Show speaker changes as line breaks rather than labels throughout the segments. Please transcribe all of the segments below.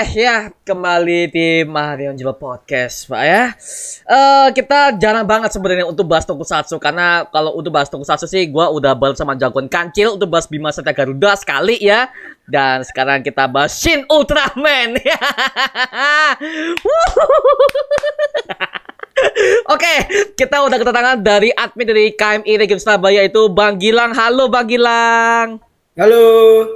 Ya kembali di Marion Jiwa Podcast, Pak ya. Eh kita jarang banget sebenarnya untuk bahas Tokusatsu karena kalau untuk bahas Tokusatsu sih gua udah bareng sama jagoan kancil untuk bahas Bima Satya Garuda sekali ya. Dan sekarang kita bahas Shin Ultraman. Oke, kita udah kedatangan dari admin dari KMI Region Surabaya itu Bang Gilang. Halo Bang Gilang.
Halo.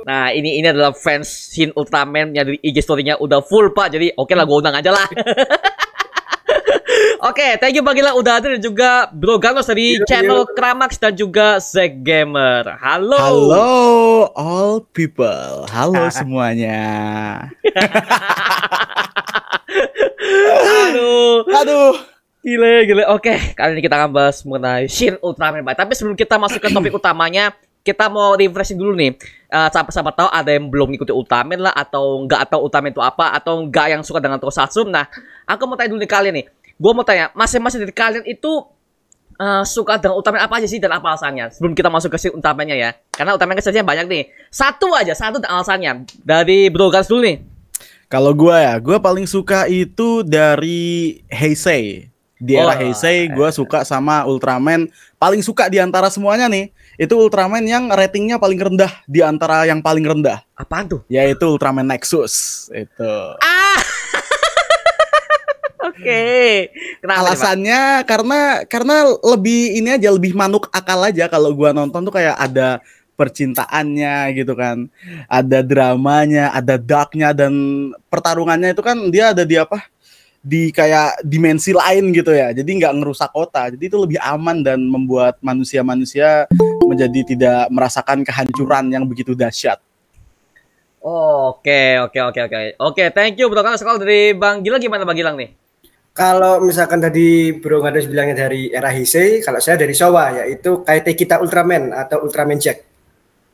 Nah, ini ini adalah fans Shin Ultraman yang dari IG story-nya udah full, Pak. Jadi, oke lah gue undang aja lah. Oke, thank you Bang Gilang udah hadir dan juga Bro Ganos dari
Yo,
channel
yo.
Kramax dan juga Zack Gamer. Halo.
Halo all people, halo semuanya.
Aduh.
Aduh,
Gile, gile. Oke, kali ini kita akan bahas mengenai Shin Ultraman, Pak. Tapi sebelum kita masuk ke topik utamanya, kita mau refreshing dulu nih. Eh siapa-siapa tahu ada yang belum ngikuti Ultraman lah, atau nggak tahu Ultraman itu apa, atau nggak yang suka dengan Tokusatsu. Nah, aku mau tanya dulu nih kalian nih. Gue mau tanya, masing-masing dari kalian itu eh, suka dengan Ultraman apa aja sih dan apa alasannya? Sebelum kita masuk ke Shin Ultraman-nya ya. Karena Ultraman sebenarnya banyak nih. Satu aja, satu dan alasannya. Dari Bro Gans dulu nih.
kalau gua ya, gua paling suka itu dari Heisei. Di
Oh,
era Heisei, gua suka sama Ultraman. Paling suka di antara semuanya nih, itu Ultraman yang ratingnya paling rendah di antara yang paling rendah,
Apaan tuh?
yaitu Ultraman Nexus. Itu.
Ah! Oke. Kenapa nih, Pak?
Alasannya karena karena lebih ini aja lebih manuk akal aja kalau gua nonton tuh kayak ada percintaannya gitu kan. Ada dramanya, ada darknya dan pertarungannya itu kan dia ada di apa? Di kayak dimensi lain gitu ya. Jadi nggak ngerusak kota. Jadi itu lebih aman dan membuat manusia-manusia menjadi tidak merasakan kehancuran yang begitu dahsyat.
Oke, oke, oke, oke. Oke, thank you Bro Kan sekolah dari Bang Gilang gimana Bang Gilang nih?
Kalau misalkan tadi Bro Gados bilangnya dari era Heisei, kalau saya dari Showa yaitu Kaite Kita Ultraman atau Ultraman Jack.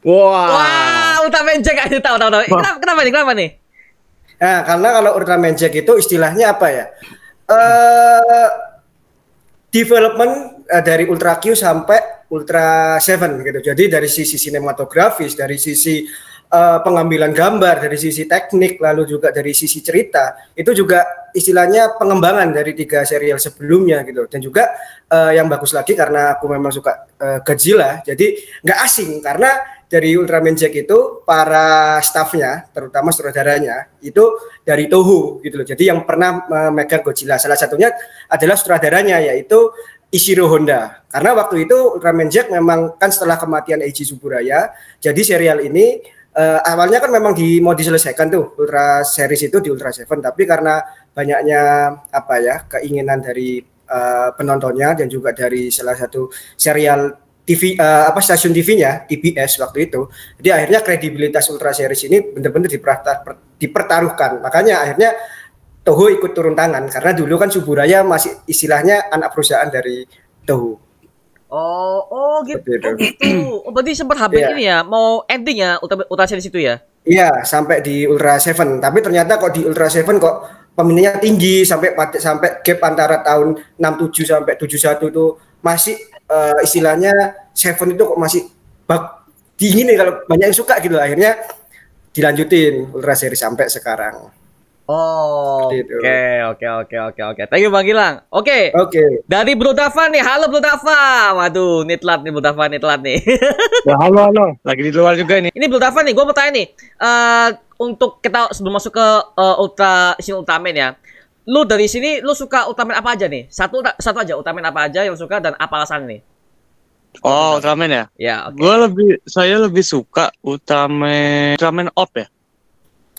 Wah.
Wah, Ultraman Jack aja tahu tahu tahu. Kenapa, kenapa nih? Kenapa nih?
Nah, karena kalau Ultraman Jack itu istilahnya apa ya? Eh development eh, dari Ultra Q sampai Ultra Seven gitu. Jadi dari sisi sinematografis, dari sisi eh, pengambilan gambar, dari sisi teknik, lalu juga dari sisi cerita, itu juga istilahnya pengembangan dari tiga serial sebelumnya gitu. Dan juga eh, yang bagus lagi karena aku memang suka eh, Godzilla, jadi nggak asing karena dari Ultraman Jack itu para staffnya, terutama sutradaranya itu dari Toho gitu loh. Jadi yang pernah memegang Godzilla salah satunya adalah sutradaranya yaitu Ishiro Honda. Karena waktu itu Ultraman Jack memang kan setelah kematian Eiji Tsuburaya, jadi serial ini eh, awalnya kan memang di mau diselesaikan tuh Ultra Series itu di Ultra Seven, tapi karena banyaknya apa ya keinginan dari eh, penontonnya dan juga dari salah satu serial TV eh, apa stasiun TV-nya TBS waktu itu. Jadi akhirnya kredibilitas Ultra Series ini benar-benar diperta- per- dipertaruhkan. Makanya akhirnya Toho ikut turun tangan karena dulu kan Suburaya masih istilahnya anak perusahaan dari Toho.
Oh, oh gitu. Oh gitu. Oh, berarti sempat habis
Iya.
ini ya, mau ending ya Ultra Ultra Series itu ya?
Iya, sampai di Ultra Seven. Tapi ternyata kok di Ultra Seven kok peminatnya tinggi sampai sampai gap antara tahun 67 sampai 71 itu masih eh, istilahnya Seven itu kok masih bak dingin nih kalau banyak yang suka gitu. Akhirnya dilanjutin Ultra Series sampai sekarang.
Oh, oke,
Seperti itu.
oke, oke, oke, oke. Thank you Bang Gilang. Oke.
Oke.
Dari Bro Dava nih. Halo Bro Dava. Waduh, nih telat nih Bro Dava nih telat nih.
Ya, halo halo, lagi di luar juga ini.
Ini Bro Dava nih, gue mau tanya nih. eh untuk kita sebelum masuk ke eh, Ultra Shin Ultraman ya. Lu dari sini lu suka Ultraman apa aja nih? Satu satu aja Ultraman apa aja yang suka dan apa alasan nih?
Oh, Ultraman ya.
Ya, oke.
Gua lebih saya lebih suka Ultraman Ultraman Op ya.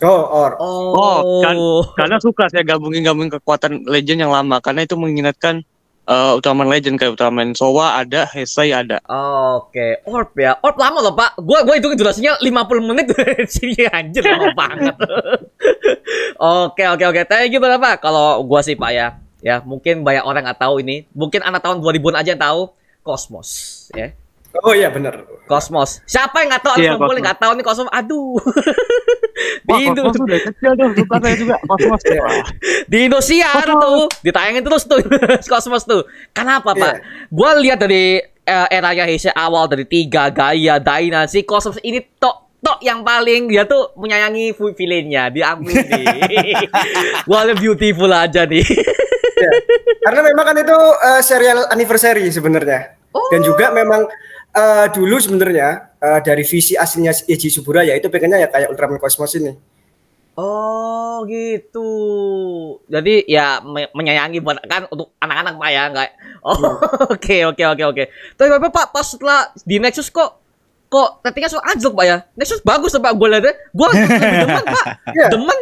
Oh, or.
Oh,
Oh, kan, karena suka saya gabungin gabungin kekuatan Legend yang lama karena itu mengingatkan eh, Ultraman Legend kayak Ultraman Sowa ada, Heisei ada.
Oke, Orb ya. Orb lama loh, Pak. Gua gua itu durasinya 50 menit sini anjir lama banget. Oke, oke, oke. Thank you berapa? Kalau gua sih, Pak ya. Ya, mungkin banyak orang nggak tahu ini. Mungkin anak tahun 2000-an aja yang tahu Cosmos, ya.
Oh iya benar.
Cosmos. Siapa yang nggak tahu?
Iya,
yang nggak tahu nih Cosmos. Aduh. di
Wah,
Indo,
Cosmos udah kecil tuh, suka saya juga Cosmos. Wah.
di Indosiar tuh, ditayangin terus tuh Cosmos tuh. Kenapa, Pak? Gua lihat dari eh, eranya Heisei awal dari tiga Gaia, Dynasty, Cosmos ini tok tok yang paling dia tuh menyayangi fu- villainnya diambil nih. Wah, beautiful aja nih.
Ya. Karena memang kan itu eh, serial anniversary sebenarnya. Dan juga memang eh, dulu sebenarnya eh, dari visi aslinya Eiji Suburaya itu pengennya ya kayak Ultraman Cosmos ini.
Oh gitu. Jadi ya me- menyayangi buat kan untuk anak-anak pak ya nggak? Oh oke oke oke oke. Tapi bapak pak pas setelah di Nexus kok kok ratingnya so anjlok pak ya? Nexus bagus pak gue lihat gue demen pak,
Iya.
demen.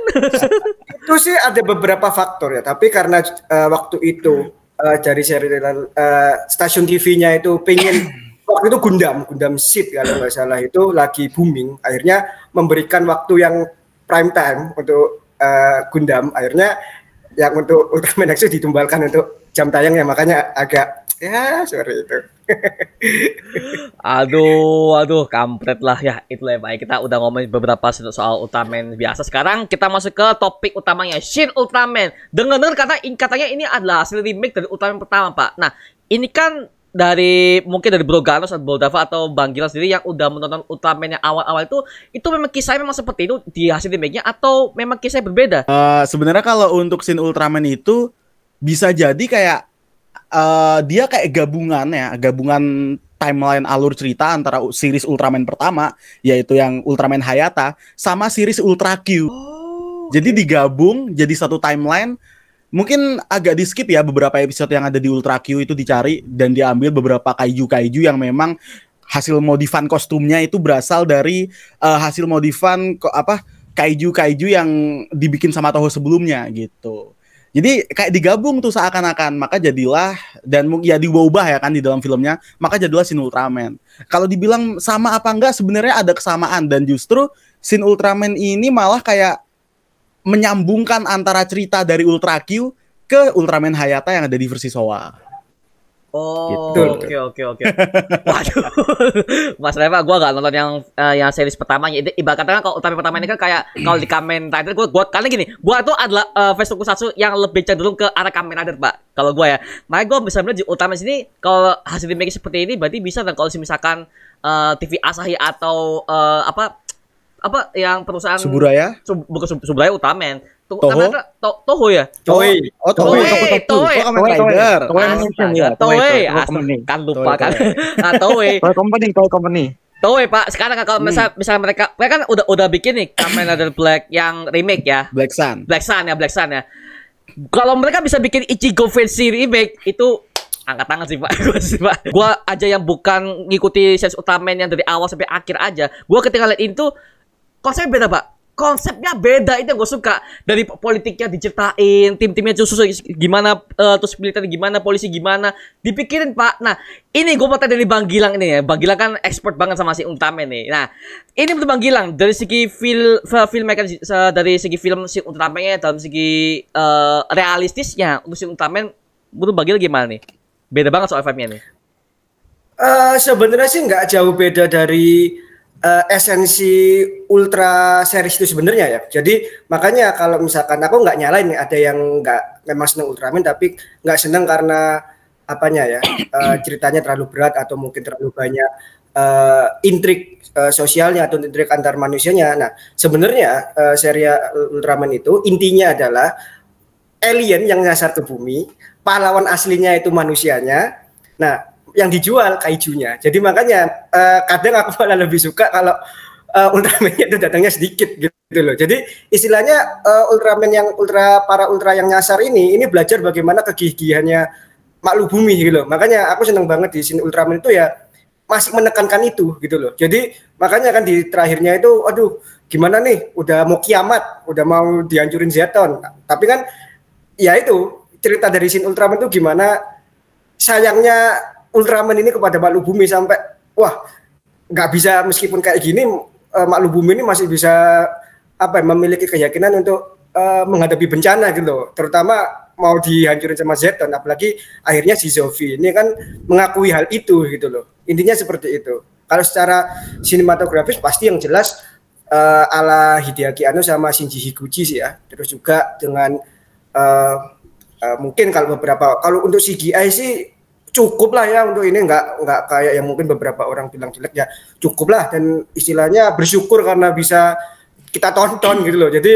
Itu sih ada beberapa faktor ya, tapi karena eh, waktu itu eh, dari serial eh, stasiun TV-nya itu pengen waktu itu Gundam, Gundam Seed kalau nggak salah itu lagi booming, akhirnya memberikan waktu yang prime time untuk eh, Gundam, akhirnya yang untuk Ultraman Nexus ditumbalkan untuk jam tayangnya, makanya agak ya seperti itu.
Aduh, aduh, kampret lah ya. Itulah ya, Pak. Kita udah ngomongin beberapa so- soal Ultraman biasa. Sekarang kita masuk ke topik utamanya, Shin Ultraman. Dengar-dengar kata katanya ini adalah hasil remake dari Ultraman pertama, Pak. Nah, ini kan dari mungkin dari Bro Ganos atau Bro Dava atau Bang Gilang sendiri yang udah menonton Ultraman yang awal-awal itu itu memang kisahnya memang seperti itu di hasil remake-nya atau memang kisahnya berbeda?
Eh, sebenarnya kalau untuk scene Ultraman itu bisa jadi kayak eh, dia kayak gabungan ya, gabungan timeline alur cerita antara series Ultraman pertama yaitu yang Ultraman Hayata sama series Ultra Q. Jadi digabung jadi satu timeline. Mungkin agak di skip ya beberapa episode yang ada di Ultra Q itu dicari dan diambil beberapa kaiju-kaiju yang memang hasil modifan kostumnya itu berasal dari eh, hasil modifan apa kaiju-kaiju yang dibikin sama Toho sebelumnya gitu. Jadi kayak digabung tuh seakan-akan, maka jadilah dan ya diubah ya kan di dalam filmnya, maka jadilah Shin Ultraman. Kalau dibilang sama apa enggak sebenarnya ada kesamaan dan justru Shin Ultraman ini malah kayak menyambungkan antara cerita dari Ultra Q ke Ultraman Hayata yang ada di versi Soa.
Oh,
Gitu.
oke oke oke. Waduh, masalahnya pak, gue gak nonton yang eh, yang series pertamanya. Ibarat katakan kalau Ultraman pertama ini kan kayak kalau di Kamen Rider, gue gua karena gini, gue tuh adalah uh, fans tokusatsu yang lebih cenderung ke arah Kamen Rider pak. Kalau gue ya, makanya gue bisa melihat di Ultraman sini kalau hasil remake seperti ini, berarti bisa dan kalau misalkan eh, TV Asahi atau eh, apa apa yang perusahaan
Suburaya?
Sub- bukan Sub- Suburaya Ultraman, Tuh,
Toho?
Rider- To- Toho ya.
Toei.
Oh,
Toei,
Toei,
Toei.
Toei ya,
Toei,
Toei, Toei
kan lupa
Toei,
kan.
Toei.
Nah, Toei.
Toy Company, Toy Company.
Toei Pak, sekarang kalau misal misal mereka mereka kan udah udah bikin nih Kamen Rider Black yang remake ya.
Black Sun.
Black Sun ya, Black Sun ya. Kalau mereka bisa bikin Ichigo Fancy remake itu angkat tangan sih Pak. Gua sih Pak. Gua aja yang bukan ngikuti series Ultraman yang dari awal sampai akhir aja. Gua ketika lihat itu konsepnya beda Pak. Konsepnya beda itu yang gue suka. Dari po- politiknya diceritain tim-timnya justru gimana eh, terus militer gimana polisi gimana. Dipikirin pak. Nah ini gue mau tanya dari bang Gilang ini ya. Bang Gilang kan expert banget sama si Ultraman nih. Nah ini menurut bang Gilang dari segi film se- dari segi film si Ultraman dalam segi eh, realistisnya untuk si Ultraman menurut bang Gilang gimana nih? Beda banget soal vibe-nya nih.
Eh, sebenarnya sih nggak jauh beda dari eh, esensi ultra series itu sebenarnya ya. Jadi makanya kalau misalkan aku nggak nyalain ada yang nggak memang seneng Ultraman tapi nggak seneng karena apanya ya eh, ceritanya terlalu berat atau mungkin terlalu banyak eh, intrik eh, sosialnya atau intrik antar manusianya. Nah sebenarnya eh, serial Ultraman itu intinya adalah alien yang nyasar ke bumi, pahlawan aslinya itu manusianya. Nah, yang dijual kaijunya. Jadi makanya eh, kadang aku malah lebih suka kalau eh, Ultraman itu datangnya sedikit gitu loh. Jadi istilahnya eh, Ultraman yang ultra para ultra yang nyasar ini ini belajar bagaimana kegigihannya makhluk bumi gitu loh. Makanya aku seneng banget di sini Ultraman itu ya masih menekankan itu gitu loh. Jadi makanya kan di terakhirnya itu aduh gimana nih udah mau kiamat, udah mau dihancurin Zeton. Tapi kan ya itu cerita dari Shin Ultraman itu gimana sayangnya Ultraman ini kepada makhluk bumi sampai wah nggak bisa meskipun kayak gini eh, makhluk bumi ini masih bisa apa ya, memiliki keyakinan untuk eh, menghadapi bencana gitu loh. Terutama mau dihancurin sama Zeton apalagi akhirnya si Zofi ini kan mengakui hal itu gitu loh. Intinya seperti itu. Kalau secara sinematografis pasti yang jelas eh, ala Hideaki Anno sama Shinji Higuchi sih ya. Terus juga dengan eh, eh, mungkin kalau beberapa kalau untuk CGI sih cukup lah ya untuk ini nggak nggak kayak yang mungkin beberapa orang bilang jelek ya cukup lah dan istilahnya bersyukur karena bisa kita tonton gitu loh jadi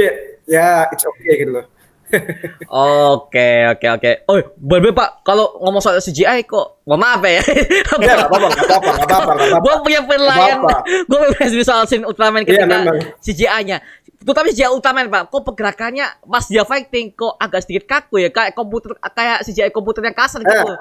ya it's okay gitu loh
Oke, oke, oke. Oh, boleh Pak, kalau ngomong soal CGI kok, mohon maaf ya.
ya nggak apa-apa nggak apa-apa nggak apa-apa apa-apa
gue punya penilaian, gue punya soal scene Ultraman
Iya,
ketika
memang.
CGI-nya. Terutama CGI Ultraman Pak, kok pergerakannya pas dia fighting kok agak sedikit kaku ya, kayak komputer kayak CGI komputer yang kasar gitu.
Eh,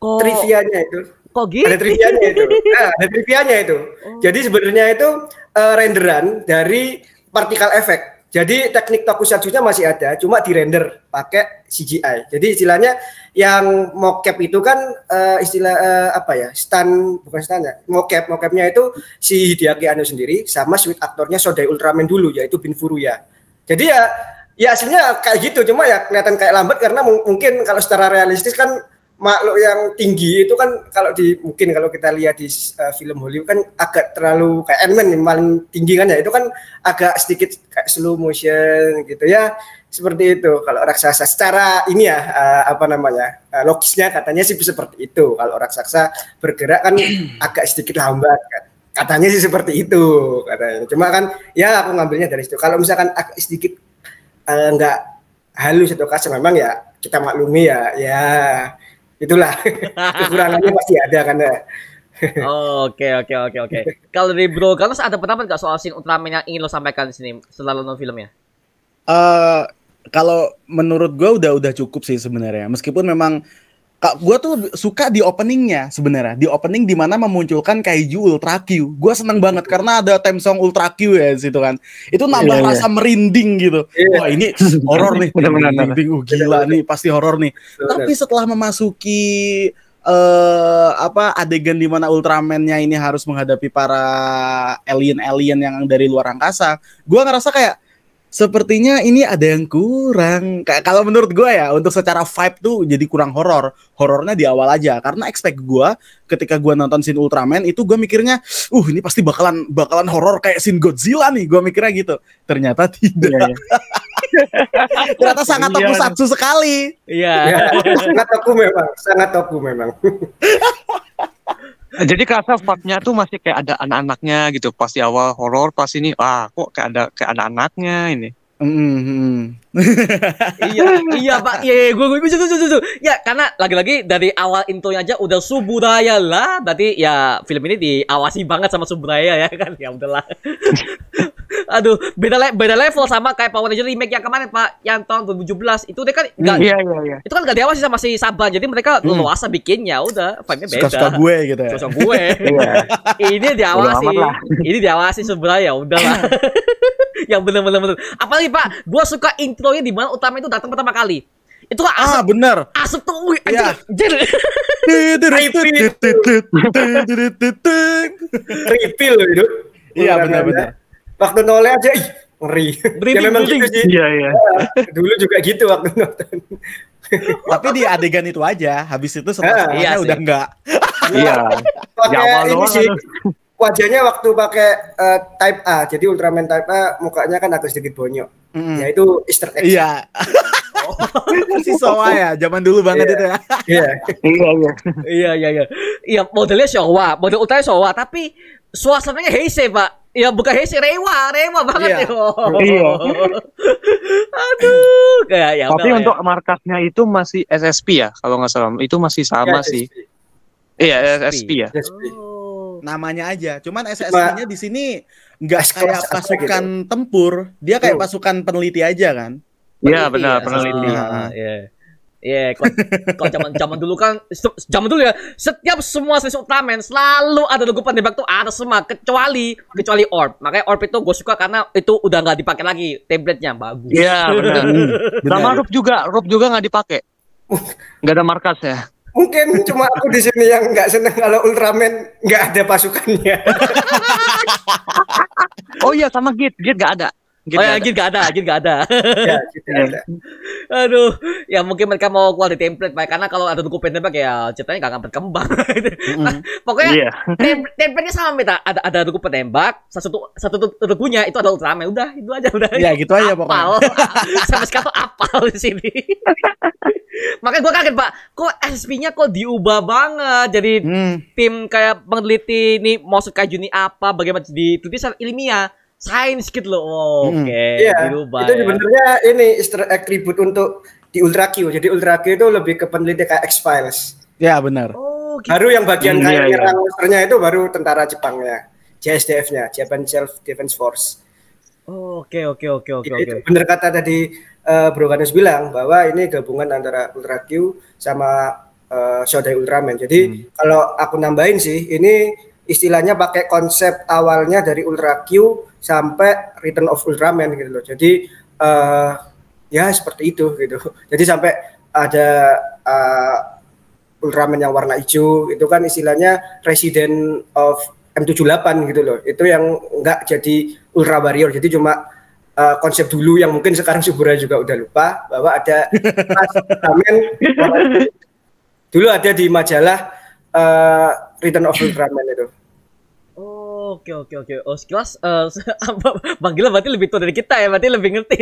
Kok
trivianya itu.
kok gitu?
ada trivianya itu. Nah, ada trivianya itu. Jadi sebenarnya itu eh, renderan dari particle effect jadi teknik tokusatsu-nya masih ada cuma di render pakai CGI jadi istilahnya yang mocap itu kan eh, istilah eh, apa ya stand bukan stand ya mocap. Mocapnya itu si Hideaki Anno sendiri sama sweet aktornya Sodai Ultraman dulu yaitu Bin Furuya. Jadi ya ya aslinya kayak gitu cuma ya kelihatan kayak lambat karena mung- mungkin kalau secara realistis kan makhluk yang tinggi itu kan kalau di mungkin kalau kita lihat di uh, film Hollywood kan agak terlalu kayak Ant-Man yang paling tinggi kan ya itu kan agak sedikit kayak slow motion gitu ya. Seperti itu kalau raksasa secara ini ya uh, apa namanya uh, logisnya katanya sih seperti itu. Kalau raksasa bergerak kan agak sedikit lambat kan. Katanya sih seperti itu katanya. Cuma kan ya aku ngambilnya dari situ. Kalau misalkan agak sedikit nggak halus atau kasar memang ya kita maklumi ya ya itulah kekurangannya pasti ada kan ya.
Oke, oke, oke, oke. Kalau dari Bro Carlos ada pendapat nggak soal scene Ultraman yang ingin lo sampaikan di sini setelah lo nonton filmnya?
eh kalau menurut gua udah udah cukup sih sebenarnya. Meskipun memang kak gua tuh suka di openingnya sebenarnya. Di opening di mana memunculkan kaiju Ultra Q. Gua seneng banget karena ada theme song Ultra Q ya di situ kan. Itu nambah
Iya, iya.
rasa merinding gitu.
Iya.
Wah ini horor nih. Merinding. Uh, gila nih pasti horor nih. Tapi setelah memasuki eh apa adegan di mana Ultraman-nya ini harus menghadapi para alien-alien yang dari luar angkasa, gua ngerasa kayak sepertinya ini ada yang kurang. Kayak kalau menurut gua ya untuk secara vibe tuh jadi kurang horor. Horornya di awal aja karena expect gua ketika gua nonton scene Ultraman itu gua mikirnya, uh ini pasti bakalan bakalan horor kayak scene Godzilla nih. Gua mikirnya gitu. Ternyata tidak. Ternyata sangat
Iya.
tokusatsu sekali.
Iya.
Ya, sangat toku memang, sangat toku memang.
Jadi kerasa faknya tuh masih kayak ada anak-anaknya gitu. Pas di awal horor, pas ini ah kok kayak ada kayak ada anaknya
Hmm.
iya, iya Pak. Iya, iya, gue gue setuju, setuju, setuju. Ya, karena lagi-lagi dari awal intronya aja udah subudaya lah. Berarti ya film ini diawasi banget sama subudaya ya kan. Ya udahlah. Aduh, beda le- beda level sama kayak Power Ranger remake yang kemarin Pak, yang tahun 2017. Itu dia kan enggak
Iya iya iya.
itu kan gak diawasi sama si Saban. Jadi mereka
Hmm.
luasa bikinnya udah vibe-nya beda.
Suka-suka gue gitu ya.
Suka gue.
Iya.
ini diawasi. Ini diawasi sebenarnya ya udahlah. yang bener-bener bener. Apalagi Pak, gua suka intronya di mana Utama itu datang pertama kali. Itu kan
Ah,
asap,
bener.
asap tuh, wih,
Iya.
anjir.
Refill loh itu.
Iya, benar-benar.
Waktu nolnya aja, ih, ngeri. Ya memang gitu sih.
Iya iya.
Dulu juga gitu waktu nonton.
Tapi di adegan itu aja, habis itu setelah
Ah,
iya
udah enggak.
Iya.
pakai
Di awal
ini
doang
sih. Wajahnya waktu pakai eh, type A jadi Ultraman type A mukanya kan agak sedikit bonyok
Mm.
ya itu Easter egg
Iya. si Soa ya, zaman dulu banget
Iya.
itu ya.
Iya.
Iya iya.
iya, iya, iya. Iya, modelnya Showa, model utamanya Showa, tapi suasananya Heisei, Pak. Ya bukan Heisei, Rewa, Rewa banget
Iya.
yo.
Iya.
Aduh, kayak ya.
Tapi
udahlah
untuk
ya.
markasnya itu masih SSP ya kalau nggak salah. Itu masih sama
Ya,
sih.
SSP.
Iya SSP ya.
SSP.
Oh.
Namanya aja. Cuman SSP-nya di sini nggak kayak pasukan tempur, dia kayak
Betul.
pasukan peneliti aja kan.
Iya benar
ya,
peneliti.
ah, Iya. Iya, kalau kalau zaman zaman dulu kan zaman dulu ya setiap semua series Ultraman selalu ada logo penembak tuh ada semua kecuali kecuali Orb. Makanya Orb itu gue suka karena itu udah nggak dipakai lagi template-nya bagus.
Iya benar.
Benar.
Sama Rob juga, Rob juga nggak dipakai. Nggak ada markasnya.
Mungkin cuma aku di sini yang nggak seneng kalau Ultraman nggak ada pasukannya
Oh iya sama Git, Git nggak ada. Mungkin
oh ya, gak ada, Gin gak ada.
ya, gitu ada.
Aduh, ya mungkin mereka mau keluar di template, Pak. Karena kalau ada buku penembak ya ceritanya gak akan berkembang. Pokoknya
Iya.
tem template-nya sama Mita. Ada ada buku penembak, satu satu regunya itu ada Ultraman. Udah, itu aja udah.
Ya gitu aja pokoknya.
apal. Sampai sekarang apal di sini. Makanya gue kaget, Pak. Kok SSP-nya kok diubah banget jadi
Hmm.
tim kayak peneliti nih maksud kayak ini apa, bagaimana diteliti secara ilmiah, sains gitu loh. Oh,
Hmm.
Oke,
Iya,
dirubah
itu
ya.
sebenarnya ini easter egg tribute untuk di Ultra Q. Jadi Ultra Q itu lebih ke peneliti kayak X-Files.
Ya benar.
Oh, gitu.
Baru yang bagian
Hmm,
kayak
iya, iya.
itu baru tentara Jepangnya. JSDF-nya, Japan Self Defense Force.
Oh, Oke, oke, oke, oke,
Jadi
oke.
itu bener kata tadi eh, Bro Ganes bilang bahwa ini gabungan antara Ultra Q sama eh, Shodai Ultraman. Jadi kalau aku nambahin sih, ini istilahnya pakai konsep awalnya dari Ultra Q sampai Return of Ultraman gitu loh. Jadi eh, ya seperti itu gitu. Jadi sampai ada eh, Ultraman yang warna hijau itu kan istilahnya Resident of M78 gitu loh. Itu yang enggak jadi Ultra Warrior. Jadi cuma uh, konsep dulu yang mungkin sekarang Subura juga udah lupa bahwa ada Ultraman dulu ada di majalah uh, Return of Ultraman itu.
Oke, oke, oke. Oh, sekilas eh, Bang Gila berarti lebih tua dari kita ya, berarti lebih ngerti.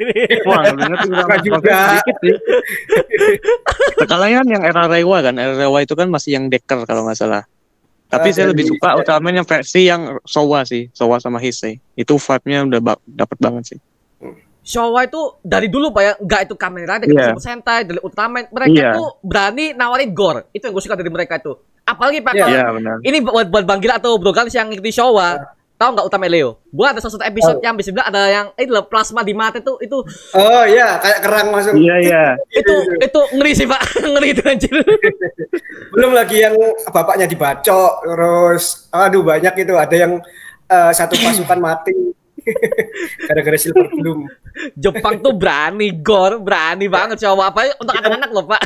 Wah, lebih ngerti sama
juga.
Profesor sedikit sih. Sekalian yang era Rewa kan, era Rewa itu kan masih yang Decker kalau nggak salah. Tapi
Ah,
saya lebih
dari-
suka Ultraman yang versi yang Sowa sih, Sowa sama Heisei. Itu vibe-nya udah ba- dapet banget sih.
Showa itu dari dulu Pak ya, enggak itu Kamen Rider,
Iya.
Super Sentai, dari Ultraman, mereka
Iya.
tuh berani nawarin gore. Itu yang gue suka dari mereka tuh. Apalagi Pak,
Iya.
kalau
Iya benar.
ini buat, buat Bang Gila atau Bro Galis yang ngikutin Showa, tahu nggak Ultraman Leo? Gua ada satu episode
Tahu.
yang bisa bilang ada yang itu loh, plasma di mata tuh itu
Oh iya, kayak kerang masuk.
Iya iya.
itu itu ngeri sih Pak, ngeri itu anjir.
Belum lagi yang bapaknya dibacok terus aduh banyak itu ada yang uh, satu pasukan mati gara-gara silver bloom.
Jepang tuh berani gore, berani banget Showa apa untuk anak-anak loh Pak.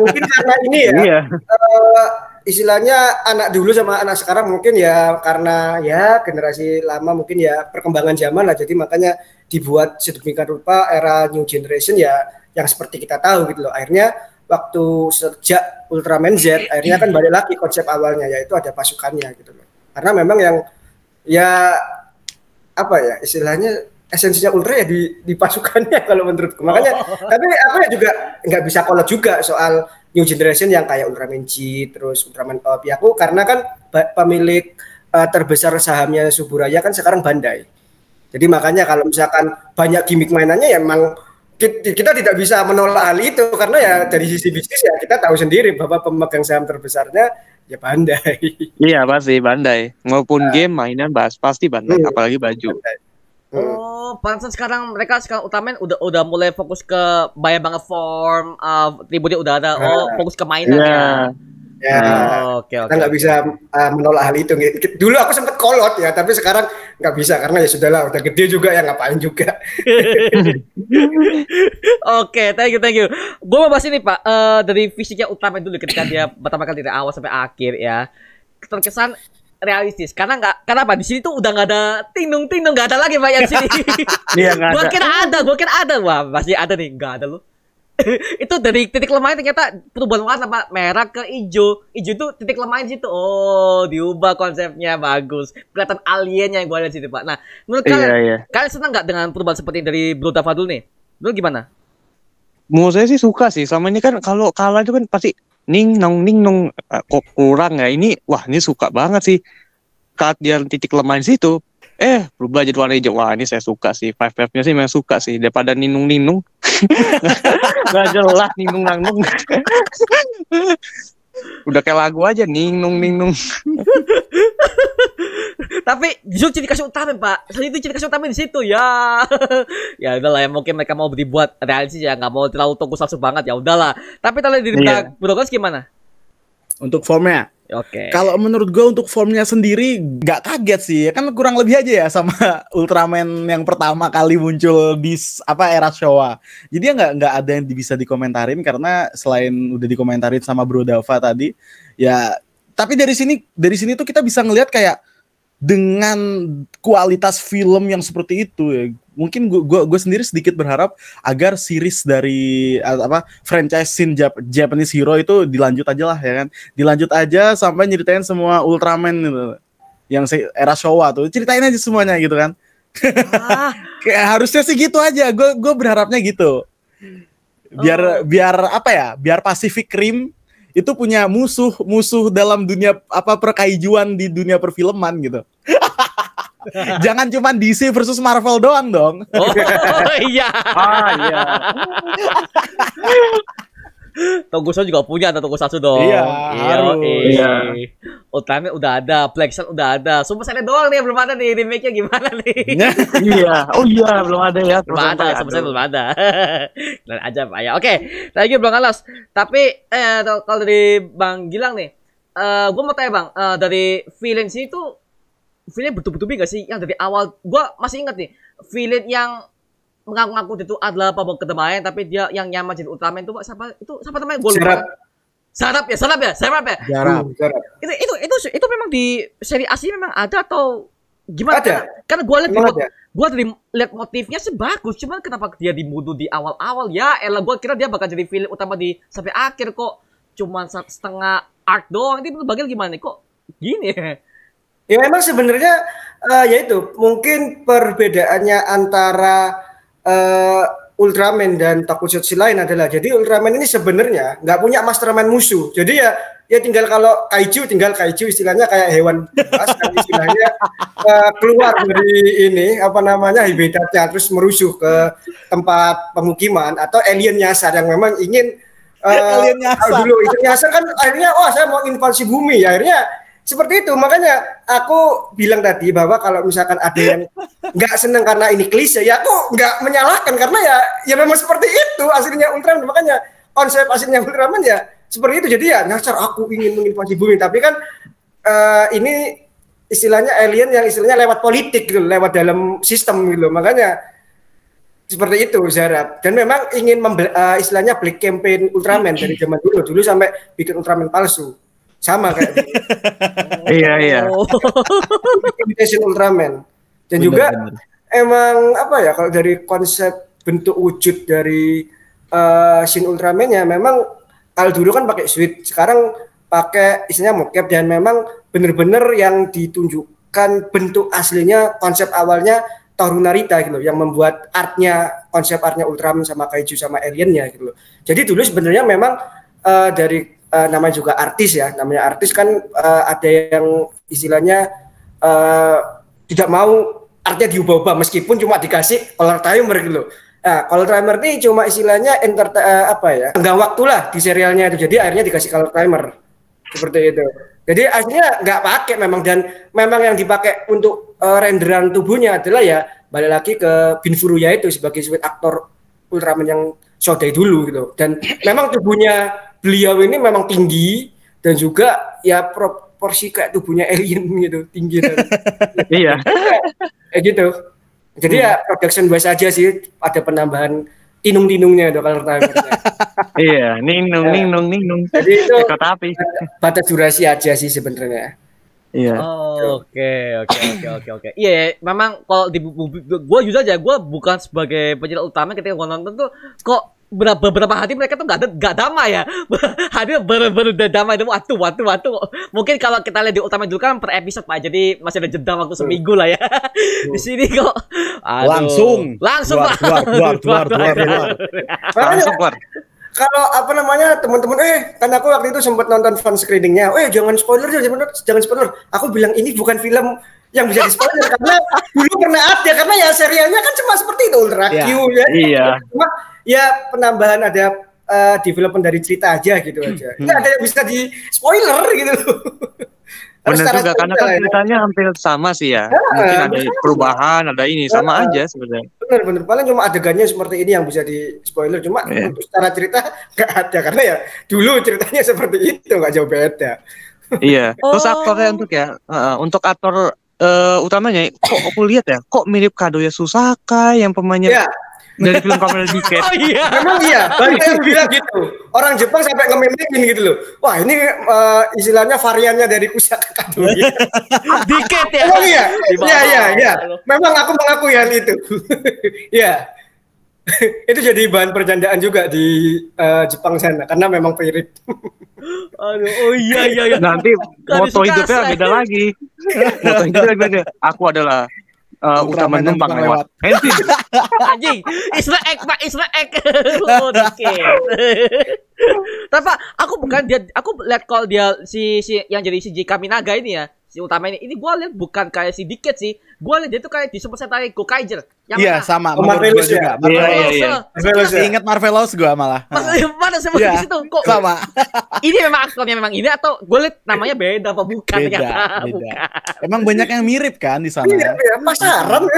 mungkin karena ini ya
Iya.
eh, istilahnya anak dulu sama anak sekarang mungkin ya karena ya generasi lama mungkin ya perkembangan zaman lah. Jadi makanya dibuat sedemikian rupa era new generation ya yang seperti kita tahu gitu loh. Akhirnya waktu sejak Ultraman Z akhirnya kan balik lagi konsep awalnya yaitu ada pasukannya gitu loh. Karena memang yang ya apa ya istilahnya esensinya ultra ya di, di pasukannya kalau menurutku makanya tapi aku ya juga nggak bisa kolot juga soal new generation yang kayak Ultraman G terus Ultraman Up ya aku karena kan pemilik eh, terbesar sahamnya Suburaya kan sekarang Bandai jadi makanya kalau misalkan banyak gimmick mainannya ya emang ki- kita tidak bisa menolak hal itu karena ya dari sisi bisnis ya kita tahu sendiri bahwa pemegang saham terbesarnya ya Bandai
Iya pasti Bandai. Maupun game mainan bahas pasti Bandai,
Hmm.
apalagi baju.
Hmm.
Oh, pantesan sekarang mereka sekarang Ultraman udah udah mulai fokus ke banyak banget form, uh, tributnya udah ada. Oh,
Ah.
fokus ke mainan
Iya.
ya.
ya
Oh, Oke, oke.
kita nggak bisa uh, menolak hal itu. Dulu aku sempat kolot ya, tapi sekarang nggak bisa karena ya sudahlah udah gede juga ya ngapain juga.
Oke, thank you, thank you. Gue mau bahas ini Pak, Eh dari fisiknya Ultraman dulu ketika dia pertama kali dari awal sampai akhir ya, terkesan realistis. Karena nggak, kenapa di sini tuh udah nggak ada tinung tinung nggak ada lagi Pak yang di sini.
Iya
Gua
ada.
kira ada, gua kira ada. Wah, pasti ada nih, nggak ada loh. itu dari titik lemahnya ternyata perubahan warna pak merah ke hijau hijau itu titik lemahnya situ oh diubah konsepnya bagus kelihatan aliennya yang gua lihat situ pak nah menurut
Iya
kalian
iya.
kalian senang nggak dengan perubahan seperti ini dari Bro Dafadul nih Lu gimana
Menurut saya sih suka sih. Sama ini kan kalau kalah itu kan pasti ning nong ning nong Eh, kok kurang ya. Ini wah ini suka banget sih. Saat dia titik lemah di situ, eh berubah jadi warna hijau. Wah ini saya suka sih. Five five nya sih memang suka sih. Daripada ninung ninung. Gak jelas ninung ninung. Udah kayak lagu aja ninung ninung.
tapi justru ciri khas utama pak. Soalnya itu ciri khas utama di situ ya. Ya udahlah ya mungkin mereka mau dibuat realistis ya nggak mau terlalu tokusatsu banget ya udahlah. Tapi kalau dari
Iya.
Bro Gas gimana?
Untuk formnya,
oke.
Kalau menurut gue untuk formnya sendiri nggak kaget sih, kan kurang lebih aja ya sama Ultraman yang pertama kali muncul di apa era Showa. Jadi ya nggak nggak ada yang bisa dikomentarin karena selain udah dikomentarin sama Bro Dava tadi, ya tapi dari sini dari sini tuh kita bisa ngelihat kayak dengan kualitas film yang seperti itu ya. Mungkin gua gua, gua sendiri sedikit berharap agar series dari uh, apa franchise Shin Jap- Japanese Hero itu dilanjut aja lah ya kan. Dilanjut aja sampai nyeritain semua Ultraman gitu. Yang era Showa tuh ceritain aja semuanya gitu kan.
Ah,
kayak harusnya sih gitu aja gue gue berharapnya gitu. Biar biar apa ya biar Pacific Rim itu punya musuh musuh dalam dunia apa perkaijuan di dunia perfilman gitu jangan cuma DC versus Marvel doang dong
oh iya.
Ah iya.
Tokusatsu juga punya ada Tokusatsu dong.
Iya, harus.
Iya.
Ultraman udah ada, Black Sun udah ada. Super Sentai doang nih yang belum ada nih remake-nya gimana nih?
iya. Oh iya, belum ada ya.
belum ada, Super Sentai belum ada. Dan aja Pak ya. Oke, thank you Bang Alas. Tapi eh kalau dari Bang Gilang nih, eh gue mau tanya Bang, eh, dari villain sini tuh villain betul-betul gak sih yang dari awal gue masih ingat nih villain yang mengaku-ngaku itu adalah pembawa kedamaian tapi dia yang nyaman jadi Ultraman itu Pak, siapa itu siapa namanya gue lupa.
Serap.
Sarap ya, sarap ya, sarap ya.
jarang
Hmm, Zarab.
Itu itu itu itu memang di seri asli memang ada atau gimana?
Ada.
Karena, karena gue lihat
ada.
gua dari lihat motifnya sih bagus, cuman kenapa dia dibunuh di awal-awal ya? Elah gua kira dia bakal jadi film utama di sampai akhir kok cuman setengah arc doang. Ini bagian gimana nih kok gini ya?
Ya memang sebenarnya eh, ya itu mungkin perbedaannya antara eh, Ultraman dan Tokusatsu lain adalah jadi Ultraman ini sebenarnya nggak punya mastermind musuh. Jadi ya ya tinggal kalau kaiju tinggal kaiju istilahnya kayak hewan buas kan istilahnya eh, keluar dari ini apa namanya habitatnya terus merusuh ke tempat pemukiman atau alien nyasar yang memang ingin eh,
Alien nyasar.
dulu itu nyasar kan akhirnya wah saya mau invasi bumi akhirnya seperti itu. Makanya aku bilang tadi bahwa kalau misalkan ada yang nggak seneng karena ini klise ya aku nggak menyalahkan karena ya ya memang seperti itu aslinya Ultraman. Makanya konsep aslinya Ultraman ya seperti itu. Jadi ya nyasar aku ingin menginvasi bumi. Tapi kan eh, ini istilahnya alien yang istilahnya lewat politik gitu lewat dalam sistem gitu. Makanya seperti itu Zara. Dan memang ingin eh, istilahnya black campaign Ultraman dari zaman dulu. Dulu sampai bikin Ultraman palsu sama kayak gitu.
Iya, iya.
Oh.
imitation Ultraman dan
Bener,
juga
bener.
emang apa ya kalau dari konsep bentuk wujud dari eh, Shin Ultraman-nya memang kalau dulu kan pakai suit sekarang pakai istilahnya mocap dan memang bener-bener yang ditunjukkan bentuk aslinya konsep awalnya Toru Narita gitu loh, yang membuat artnya konsep artnya Ultraman sama Kaiju sama aliennya gitu loh. Jadi dulu sebenarnya memang eh, dari eh, namanya juga artis ya, namanya artis kan eh, ada yang istilahnya eh, tidak mau artnya diubah-ubah meskipun cuma dikasih color timer gitu. Nah, color timer ini cuma istilahnya enter eh, apa ya? Enggak waktu lah di serialnya itu. Jadi akhirnya dikasih color timer. Seperti itu. Jadi aslinya nggak pakai memang dan memang yang dipakai untuk eh, renderan tubuhnya adalah ya balik lagi ke Bin Furuya itu sebagai sweet aktor Ultraman yang Shodai dulu gitu. Dan memang tubuhnya beliau ini memang tinggi dan juga ya proporsi kayak tubuhnya alien gitu, tinggi dan
Iya.
kayak gitu. Jadi ya production wise aja sih ada penambahan tinung-tinungnya itu kalau.
Iya, ning nung ning nung ning nung.
Jadi itu
Ekor api.
batas durasi aja sih sebenarnya.
Iya.
Oh, Oke, oke, oke, oke, oke. Iya, ya, memang kalau di gue jujur aja, gue bukan sebagai penyiar utama ketika gue nonton tuh kok beberapa, beberapa hati mereka tuh gak, ada, gak damai ya. Hati bener-bener udah damai itu waktu waktu waktu mungkin kalau kita lihat di utama dulu kan per episode pak. Jadi masih ada jeda waktu seminggu lah ya. Di sini kok. Aduh.
Langsung.
langsung
Keluar,
Pak.
keluar, keluar, keluar,
Langsung keluar.
kalau apa namanya teman-teman eh kan aku waktu itu sempat nonton fan screeningnya. Eh jangan spoiler jangan spoiler jangan spoiler. Aku bilang ini bukan film yang bisa di spoiler karena dulu pernah ada karena ya serialnya kan cuma seperti itu Ultra
Iya.
Q ya.
Iya.
cuma ya penambahan ada eh, development dari cerita aja gitu aja nggak ada yang bisa di spoiler gitu loh
Benar juga karena kan
ya.
ceritanya hampir sama sih ya. Mungkin ada
benar.
perubahan, ada ini sama
Ah.
aja sebenarnya.
bener bener paling cuma adegannya seperti ini yang bisa di spoiler cuma untuk secara cerita nggak ada karena ya dulu ceritanya seperti itu nggak jauh beda
Iya. Terus
Oh.
aktornya untuk ya, uh, untuk aktor eh, utamanya kok aku lihat ya, kok mirip Kadoya Susaka yang pemainnya
ya
dari film Kamen Rider.
Oh iya.
Memang iya, banyak yang bilang gitu. Orang Jepang sampai nge-memein gitu loh. Wah ini eh, istilahnya variannya dari Kusaka Kadori.
Dikit ya.
Memang iya, iya, iya, iya. Memang aku mengakui hal itu. Iya. itu jadi bahan percandaan juga di eh, Jepang sana karena memang mirip.
Aduh, oh iya iya iya.
Nanti moto hidupnya beda lagi. Moto hidupnya beda. Aku adalah uh,
Ultraman
Ultraman numpang lewat. Hensin.
Anjing, Isra egg pak, egg. oh, dikit. Tapi Pak, aku bukan dia, aku lihat kalau dia si si yang jadi si Jika Minaga ini ya, si utama ini, ini gua lihat bukan kayak si Dikit sih. Gua lihat dia tuh kayak di Super Sentai Gokaiger. Yang
Iya,
mana?
sama.
Oh, Marvelous
juga.
ya?
Iya, iya,
Marvelous.
iya.
Marvelous ya?
Ingat Marvelous gua malah.
Mas, mana sih
Iya,
di situ? Kok
sama.
ini memang aktornya memang ini atau gue lihat namanya beda apa bukan
Beda,
ternyata?
beda.
Bukan.
Emang banyak yang mirip kan di sana.
Iya, pasaran.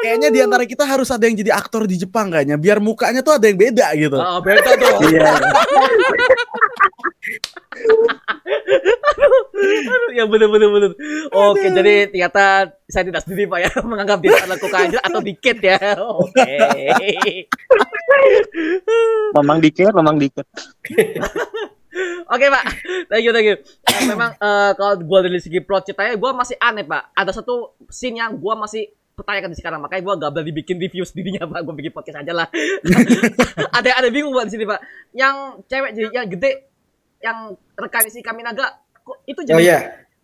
Kayaknya di antara kita harus ada yang jadi aktor di Jepang kayaknya, biar mukanya tuh ada yang beda gitu.
Oh, beda tuh.
Iya.
ya bener bener bener. Oke, jadi ternyata saya tidak sendiri pak ya menganggap dia adalah Gokaiger atau Dikit ya. Oke.
Memang dikit, memang dikit.
Oke pak, thank you thank you. Eh, memang eh, kalau gue dari segi plot ceritanya gue masih aneh pak. Ada satu scene yang gue masih pertanyakan di sekarang makanya gue gak berani bikin review sendirinya pak. Gue bikin podcast aja lah. ada ada bingung pak di sini pak. Yang cewek jadi yang gede, yang rekan si Kaminaga, kok itu jadi
Oh iya.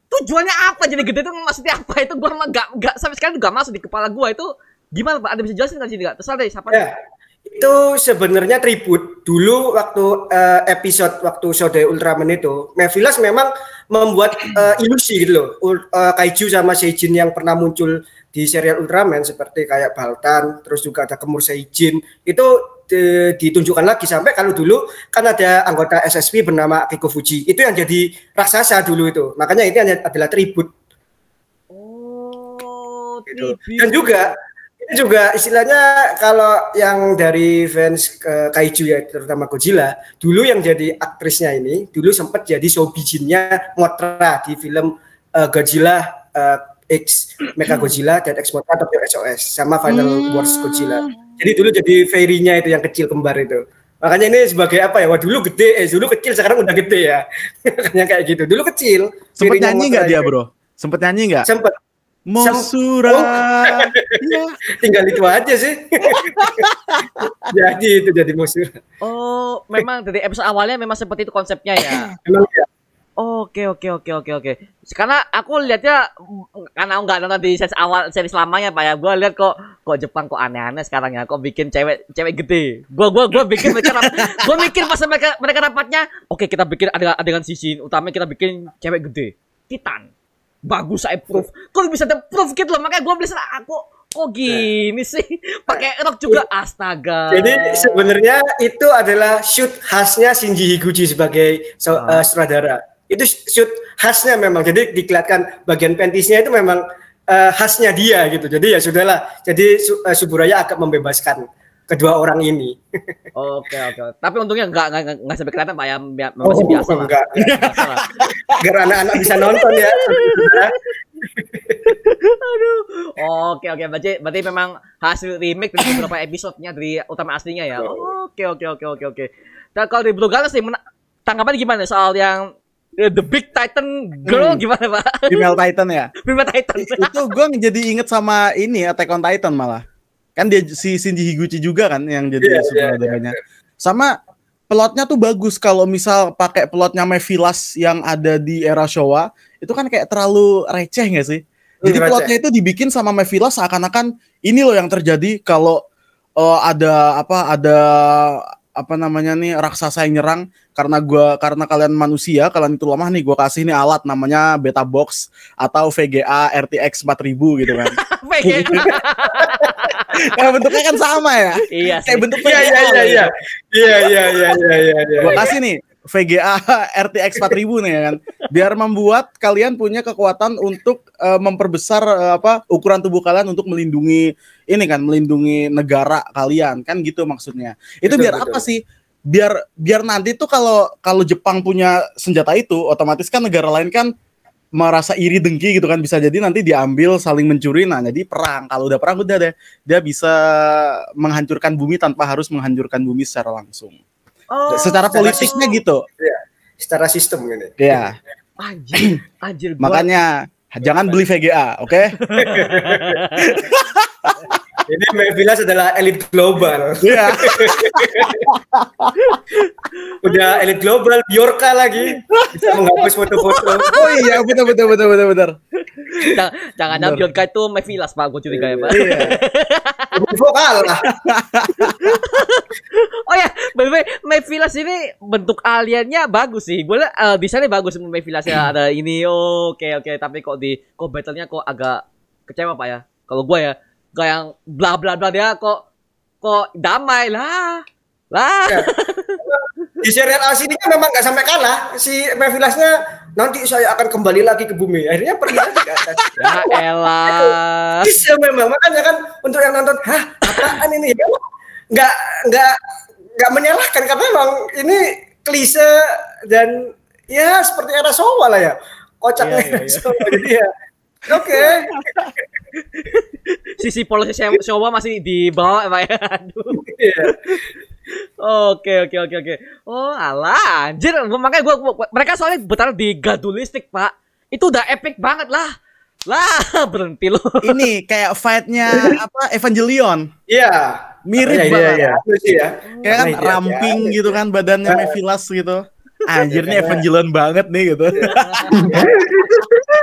tujuannya apa jadi gede itu maksudnya apa itu gue mah gak, gak sampai sekarang gak masuk di kepala gue itu gimana pak? Ada bisa jelasin nggak sih nggak? Terserah deh siapa?
Ya, itu sebenarnya tribut. Dulu waktu eh, episode waktu Sode Ultraman itu, Mevilas memang membuat eh, ilusi gitu loh. Ul- eh, Kaiju sama Seijin yang pernah muncul di serial Ultraman seperti kayak Baltan, terus juga ada Kemur Seijin. Itu di- ditunjukkan lagi sampai kalau dulu kan ada anggota SSP bernama Kiko Fuji. Itu yang jadi raksasa dulu itu. Makanya ini adalah tribut
Oh,
gitu. Dan juga juga istilahnya kalau yang dari fans ke kaiju ya terutama Godzilla, dulu yang jadi aktrisnya ini dulu sempat jadi Sobijinnya Motra di film eh, Godzilla eh, X Mecha Godzilla dan X Motra Tokyo SOS sama Final Wars Godzilla. Jadi dulu jadi fairy-nya itu yang kecil kembar itu. Makanya ini sebagai apa ya? Wah dulu gede, eh dulu kecil sekarang udah gede ya. Makanya kayak gitu. Dulu kecil.
Sempet nyanyi nggak dia. Bro? Sempet nyanyi nggak?
Sempet.
Mosura. Iya.
tinggal itu aja sih. jadi itu jadi musuh.
Oh, memang dari episode awalnya memang seperti itu konsepnya ya.
Emang ya.
Oke oke oke oke oke. Karena aku lihatnya karena aku nggak nonton di seri awal seri selamanya pak ya. Gue lihat kok kok Jepang kok aneh-aneh sekarang ya. Kok bikin cewek cewek gede. Gue gua gua bikin mereka gue mikir pas mereka mereka rapatnya. Oke kita bikin adegan adegan sisi utama kita bikin cewek gede. Titan. Bagus saya proof. Kok bisa proof gitu loh. Makanya gue beli aku kok gini sih pakai rok juga astaga
Jadi sebenarnya itu adalah shoot khasnya Shinji Higuchi sebagai so-
Ah.
eh, sutradara. Itu shoot khasnya memang. Jadi dikelihatkan bagian pentisnya itu memang eh, khasnya dia gitu. Jadi ya sudahlah. Jadi eh, Suburaya agak membebaskan kedua orang ini.
Oke oke. Tapi untungnya nggak nggak nggak- sampai kelihatan pak ya. Bi- Masih biasa lah.
Oh, enggak.
Biasa lah.
Agar anak-anak bisa nonton ya.
Oke oke. Berarti berarti memang hasil remake dari beberapa episodenya dari utama aslinya ya. Oke oke oke oke oke. Dan kalau di Blue Galaxy mena- tanggapan gimana soal yang eh, The Big Titan Girl
Hmm.
gimana pak?
Female Titan ya.
Female Titan.
itu gue jadi inget sama ini Attack on Titan malah kan dia si Shinji Higuchi juga kan yang jadi
Iya, iya,
sutradaranya. sama plotnya tuh bagus kalau misal pakai plotnya Mephilas yang ada di era Showa itu kan kayak terlalu receh gak sih? Jadi
receh.
plotnya itu dibikin sama Mephilas seakan-akan ini loh yang terjadi kalau eh, ada apa ada apa namanya nih raksasa yang nyerang karena gua karena kalian manusia kalian itu lemah nih gua kasih nih alat namanya beta box atau VGA RTX 4000 gitu kan
PG.
ya bentuknya kan sama ya
Iya sih.
kayak bentuk
Iya iya iya iya. Iya iya iya iya iya. iya.
gua kasih nih VGA RTX 4000 nih ya kan biar membuat kalian punya kekuatan untuk eh, memperbesar eh, apa ukuran tubuh kalian untuk melindungi ini kan melindungi negara kalian. Kan gitu maksudnya. Itu
Betul,
biar
betul.
apa sih? Biar biar nanti tuh kalau kalau Jepang punya senjata itu otomatis kan negara lain kan merasa iri dengki gitu kan. Bisa jadi nanti diambil saling mencuri. Nah jadi perang. Kalau udah perang udah deh. Dia bisa menghancurkan bumi tanpa harus menghancurkan bumi secara langsung.
Oh,
secara
secara
politiknya gitu
secara sistem ini.
ya
anjir, anjir gua.
makanya jangan beli VGA oke
Ini Mevilas adalah elit global.
Iya.
Udah elit global, Bjorka lagi bisa menghapus foto-foto.
oh iya betul betul betul betul betul
Jangan jangan
Bener.
Bjorka itu Mevilas Pak, gue curiga ya Pak.
iya
Vokal lah.
Oh ya, by the way, Mevilas ini bentuk aliennya bagus sih. Gue eh, desainnya bagus Mevilas ya. Ada ini, oke oke. Tapi kok di kok battle-nya kok agak kecewa Pak ya. Kalau gue ya, gak yang bla bla bla dia kok kok damai lah. Lah.
Ya. Di serial A sini kan memang nggak sampai kalah. Si Mevilasnya nanti saya akan kembali lagi ke bumi. Akhirnya pergi lagi ke atas.
Ya elah.
Bisa memang makanya kan untuk yang nonton, hah apaan ini? Ya, Nggak nggak nggak menyalahkan karena memang ini klise dan ya seperti era Showa lah ya. Kocaknya
Iya, iya, iya.
Showa jadi ya. Oke.
Sisi polisi Showa masih di bawah Pak ya. Aduh.
Iya.
Oke oke oke oke. Oh alah anjir gua, makanya gua, gua- mereka soalnya bertaruh di gadulistik pak. Itu udah epic banget lah. Lah berhenti lu.
ini kayak fightnya apa Evangelion
Iya.
mirip
Iya, iya,
banget
iya. Itu sih ya.
kayak kan
iya,
ramping
iya.
gitu kan badannya
Iya.
Mevilas gitu anjir nih Evangelion banget nih gitu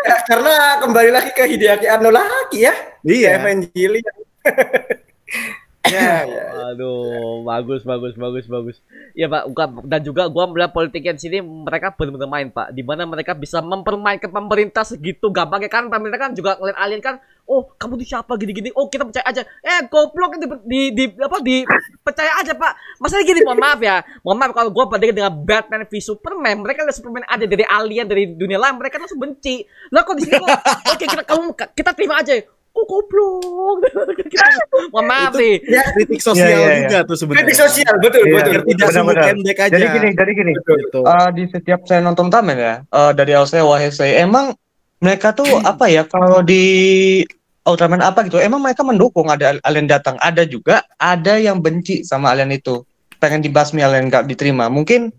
Ya, karena kembali lagi ke Hideaki Anno lagi ya.
Iya.
Evangelion. ya, ya.
Aduh bagus bagus bagus bagus. Ya pak bukan dan juga gua melihat politiknya di sini mereka benar-benar main pak. Di mana mereka bisa mempermainkan pemerintah segitu gampangnya kan pemerintah kan juga ngeliat alien kan. Oh kamu tuh siapa gini-gini. Oh kita percaya aja. Eh goblok di, di, di apa di percaya aja pak. Masalahnya gini mohon maaf ya. Mohon maaf kalau gua bandingin dengan Batman v Superman. Mereka lihat Superman ada dari alien dari dunia lain. Mereka langsung benci. Lah kok di sini kok. Oke kita kamu kita terima aja. Oh goblok. Mohon maaf sih.
kritik sosial
Iya, iya, iya.
juga tuh sebenarnya
Kritik sosial betul
Iya.
betul.
tidak semua pendek aja
Jadi gini, jadi gini.
gitu
Eh, di setiap saya nonton Tamen ya, eh, dari Aussie Wahesei, emang mereka tuh apa ya kalau di Ultraman apa gitu, emang mereka mendukung ada alien datang, ada juga ada yang benci sama alien itu, pengen dibasmi alien nggak diterima. Mungkin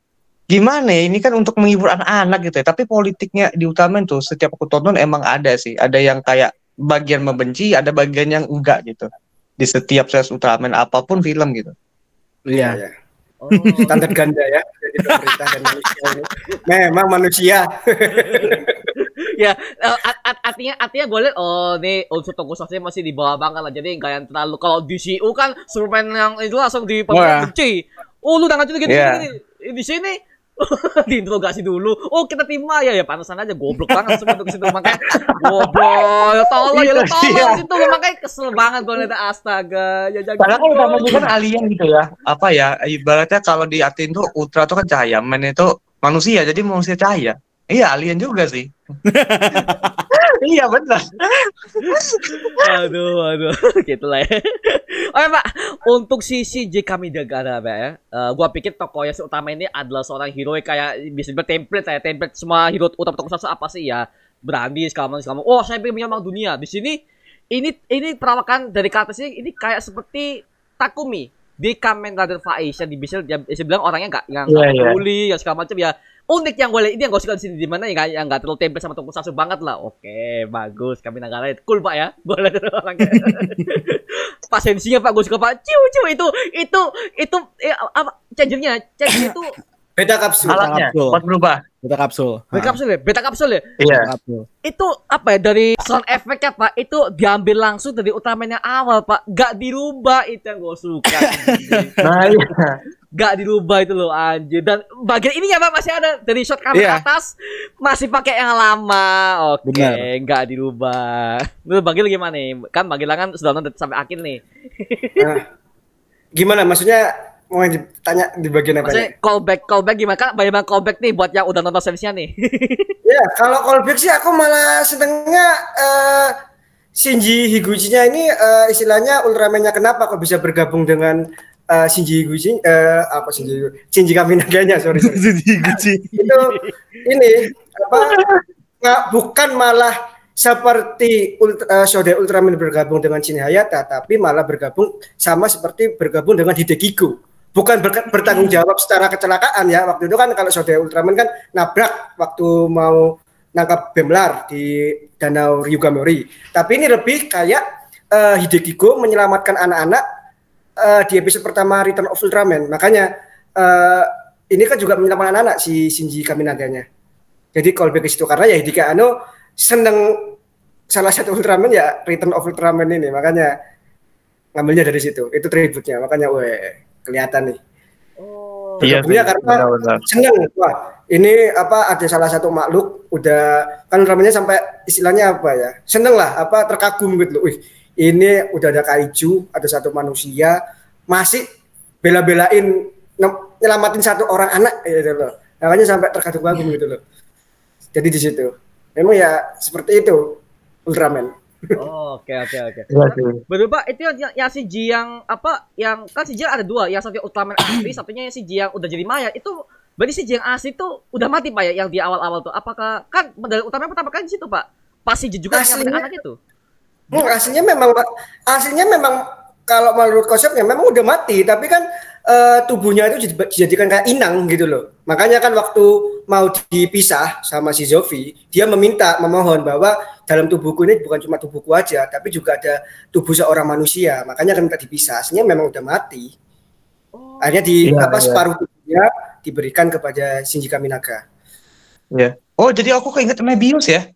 gimana ya, ini kan untuk menghibur anak-anak gitu ya, tapi politiknya di Ultraman tuh setiap aku tonton emang ada sih, ada yang kayak bagian membenci, ada bagian yang enggak gitu. Di setiap series Ultraman apa pun film gitu.
iya
Iya.
Oh.
Standar ganda ya. Jadi pemerintah dan manusia ini. Memang manusia.
ya eh, art- art- artinya artinya gue liat oh nih unsur tokusatsu masih di bawah banget lah jadi nggak yang terlalu kalau DCU kan Superman yang itu langsung di benci oh lu udah
Iya.
gini, gini. di sini diinterogasi dulu oh kita terima ya ya pantesan aja goblok banget semua untuk situ makanya goblok ya tolong ya lu tolong
Iya.
situ makanya kesel banget gue liat astaga ya jangan
Padahal kan Ultraman itu kan alien gitu ya. Apa ya? Ibaratnya kalau diartiin tuh Ultra tuh kan cahaya, Man itu manusia, jadi manusia cahaya. Iya, alien juga sih. iya, benar.
aduh aduh. Gitu lah ya. Oke pak. Untuk sisi J kami Dagara pak ya. Eh, gua pikir tokoh yang utama ini adalah seorang hero yang kayak bisa dibilang template ya. Template semua hero utama tokusatsu apa sih? Ya berani segala macam oh saya pengen menyamang dunia. Di sini ini ini perawakan dari karakter sini ini kayak seperti Takumi. Di Kamen Rider Faiz yang bisa dia bisa bilang orangnya nggak yang
iya.
peduli yang segala macam ya unik yang gue lihat ini yang gue suka di sini. Di mana yang nggak- yang nggak terlalu template sama tokusatsu banget lah. Oke bagus. Kami negara cool pak ya. Gue lihat orangnya pasensinya pak gue suka pak. Ciu ciu itu itu itu eh, apa changernya changer itu
Beda kapsul.
Alatnya
kapsul.
buat berubah.
beta kapsul.
Beta kapsul ya? Beta kapsul ya?
Iya.
Beta kapsul.
Itu apa ya? Dari sound effect-nya pak itu diambil langsung dari Ultraman yang awal pak. Gak dirubah. Itu yang gue suka.
Nah, iya.
Gak dirubah itu loh anjir. Dan bagian ini ya pak masih ada. Dari shot kamera
Iya.
atas masih pakai yang lama. Oke
Benar.
nggak dirubah. Lu bagian gimana nih? Kan bagian kan sudah nonton sampai akhir nih.
Nah, gimana? Maksudnya mau ditanya di bagian apa
maksudnya callback callback gimana? Kan banyak banget callback nih buat yang udah nonton seriesnya nih.
Ya, kalau callback sih aku malah senengnya eh, Shinji Higuchi-nya ini eh, istilahnya Ultraman-nya kenapa kok bisa bergabung dengan eh, Shinji Higuchi eh, apa Shinji Higuchi? Shinji Kaminaganya sorry, sorry.
Jadi Gucci.
itu ini apa ma- bukan malah seperti Ultra, uh, Ultraman bergabung dengan Shin Hayata, tapi malah bergabung sama seperti bergabung dengan Hidekiko. Bukan ber- bertanggung jawab secara kecelakaan ya. Waktu itu kan kalau Sode Ultraman kan nabrak waktu mau nangkap Bemlar di Danau Ryugamori. Tapi ini lebih kayak uh, Hidekiko menyelamatkan anak-anak uh, di episode pertama Return of Ultraman. Makanya uh, ini kan juga menyelamatkan anak-anak si Shinji Kaminaganya. Jadi callback ke situ karena ya Hideki Anno seneng salah satu Ultraman ya Return of Ultraman ini makanya ngambilnya dari situ. Itu tributnya makanya weh kelihatan nih.
Oh.
Iya,
Bergabungnya karena
benar-benar.
seneng wah ini apa ada salah satu makhluk udah kan Ultramannya sampai istilahnya apa ya seneng lah apa terkagum gitu loh. Wih ini udah ada kaiju ada satu manusia masih bela-belain nyelamatin satu orang anak gitu loh. Makanya sampai terkagum-kagum gitu loh. Jadi di situ. Memang ya seperti itu Ultraman.
Oh, Oke oke oke.
Iya.
Betul pak, itu yang, yang si Ji yang apa? Yang kan si Ji ada dua, yang satu Ultraman asli, satunya yang si Ji yang udah jadi mayat. Itu berarti si Ji yang asli itu udah mati pak ya? Yang di awal-awal tuh. Apakah kan medali Ultraman pertama kali di situ pak? Pas si Ji juga yang anak itu.
Hmm, aslinya memang aslinya memang kalau menurut konsepnya memang udah mati, tapi kan eh, tubuhnya itu dijad- dijadikan kayak inang gitu loh. Makanya kan waktu mau dipisah sama si Zofi, dia meminta memohon bahwa dalam tubuhku ini bukan cuma tubuhku aja, tapi juga ada tubuh seorang manusia. Makanya kan minta dipisah. Aslinya memang udah mati.
Oh.
Akhirnya di
Iya,
apa
iya.
separuh tubuhnya diberikan kepada Shinji Kaminaga.
Iya. Oh, jadi aku keinget Mebius ya?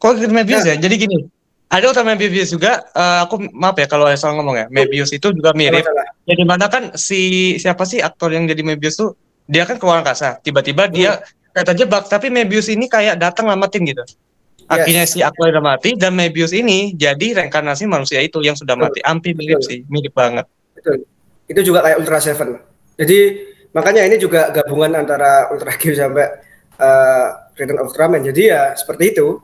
Kok keinget Mebius ya? Jadi gini, ada Ultraman Mebius juga, eh, aku maaf ya kalau salah ngomong ya, Mebius itu juga mirip.
Salah-salah.
Ya di mana kan si siapa sih aktor yang jadi Mebius tuh, dia kan keluar angkasa, tiba-tiba dia kayak terjebak, tapi Mebius ini kayak datang lamatin gitu. Akhirnya si aktor udah mati dan Mebius ini jadi reinkarnasi manusia itu yang sudah mati. Hampir mirip
Betul.
sih, mirip banget.
Betul. Itu juga kayak Ultra Seven. Jadi makanya ini juga gabungan antara Ultra Q sampai eh, Return of Ultraman. Jadi ya seperti itu.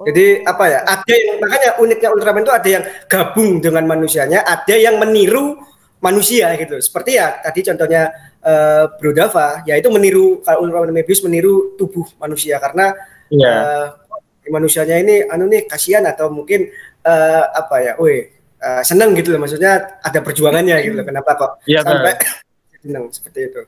Jadi apa ya? Ada yang makanya uniknya Ultraman itu ada yang gabung dengan manusianya, ada yang meniru manusia gitu. Seperti ya tadi contohnya eh, Bro Dava, yaitu meniru kalau Ultraman Mebius meniru tubuh manusia karena
Iya.
eh, manusianya ini anu nih kasihan atau mungkin eh, apa ya, weh eh, seneng gitu loh maksudnya ada perjuangannya gitu loh. Kenapa kok
Iya,
sampai seneng seperti itu.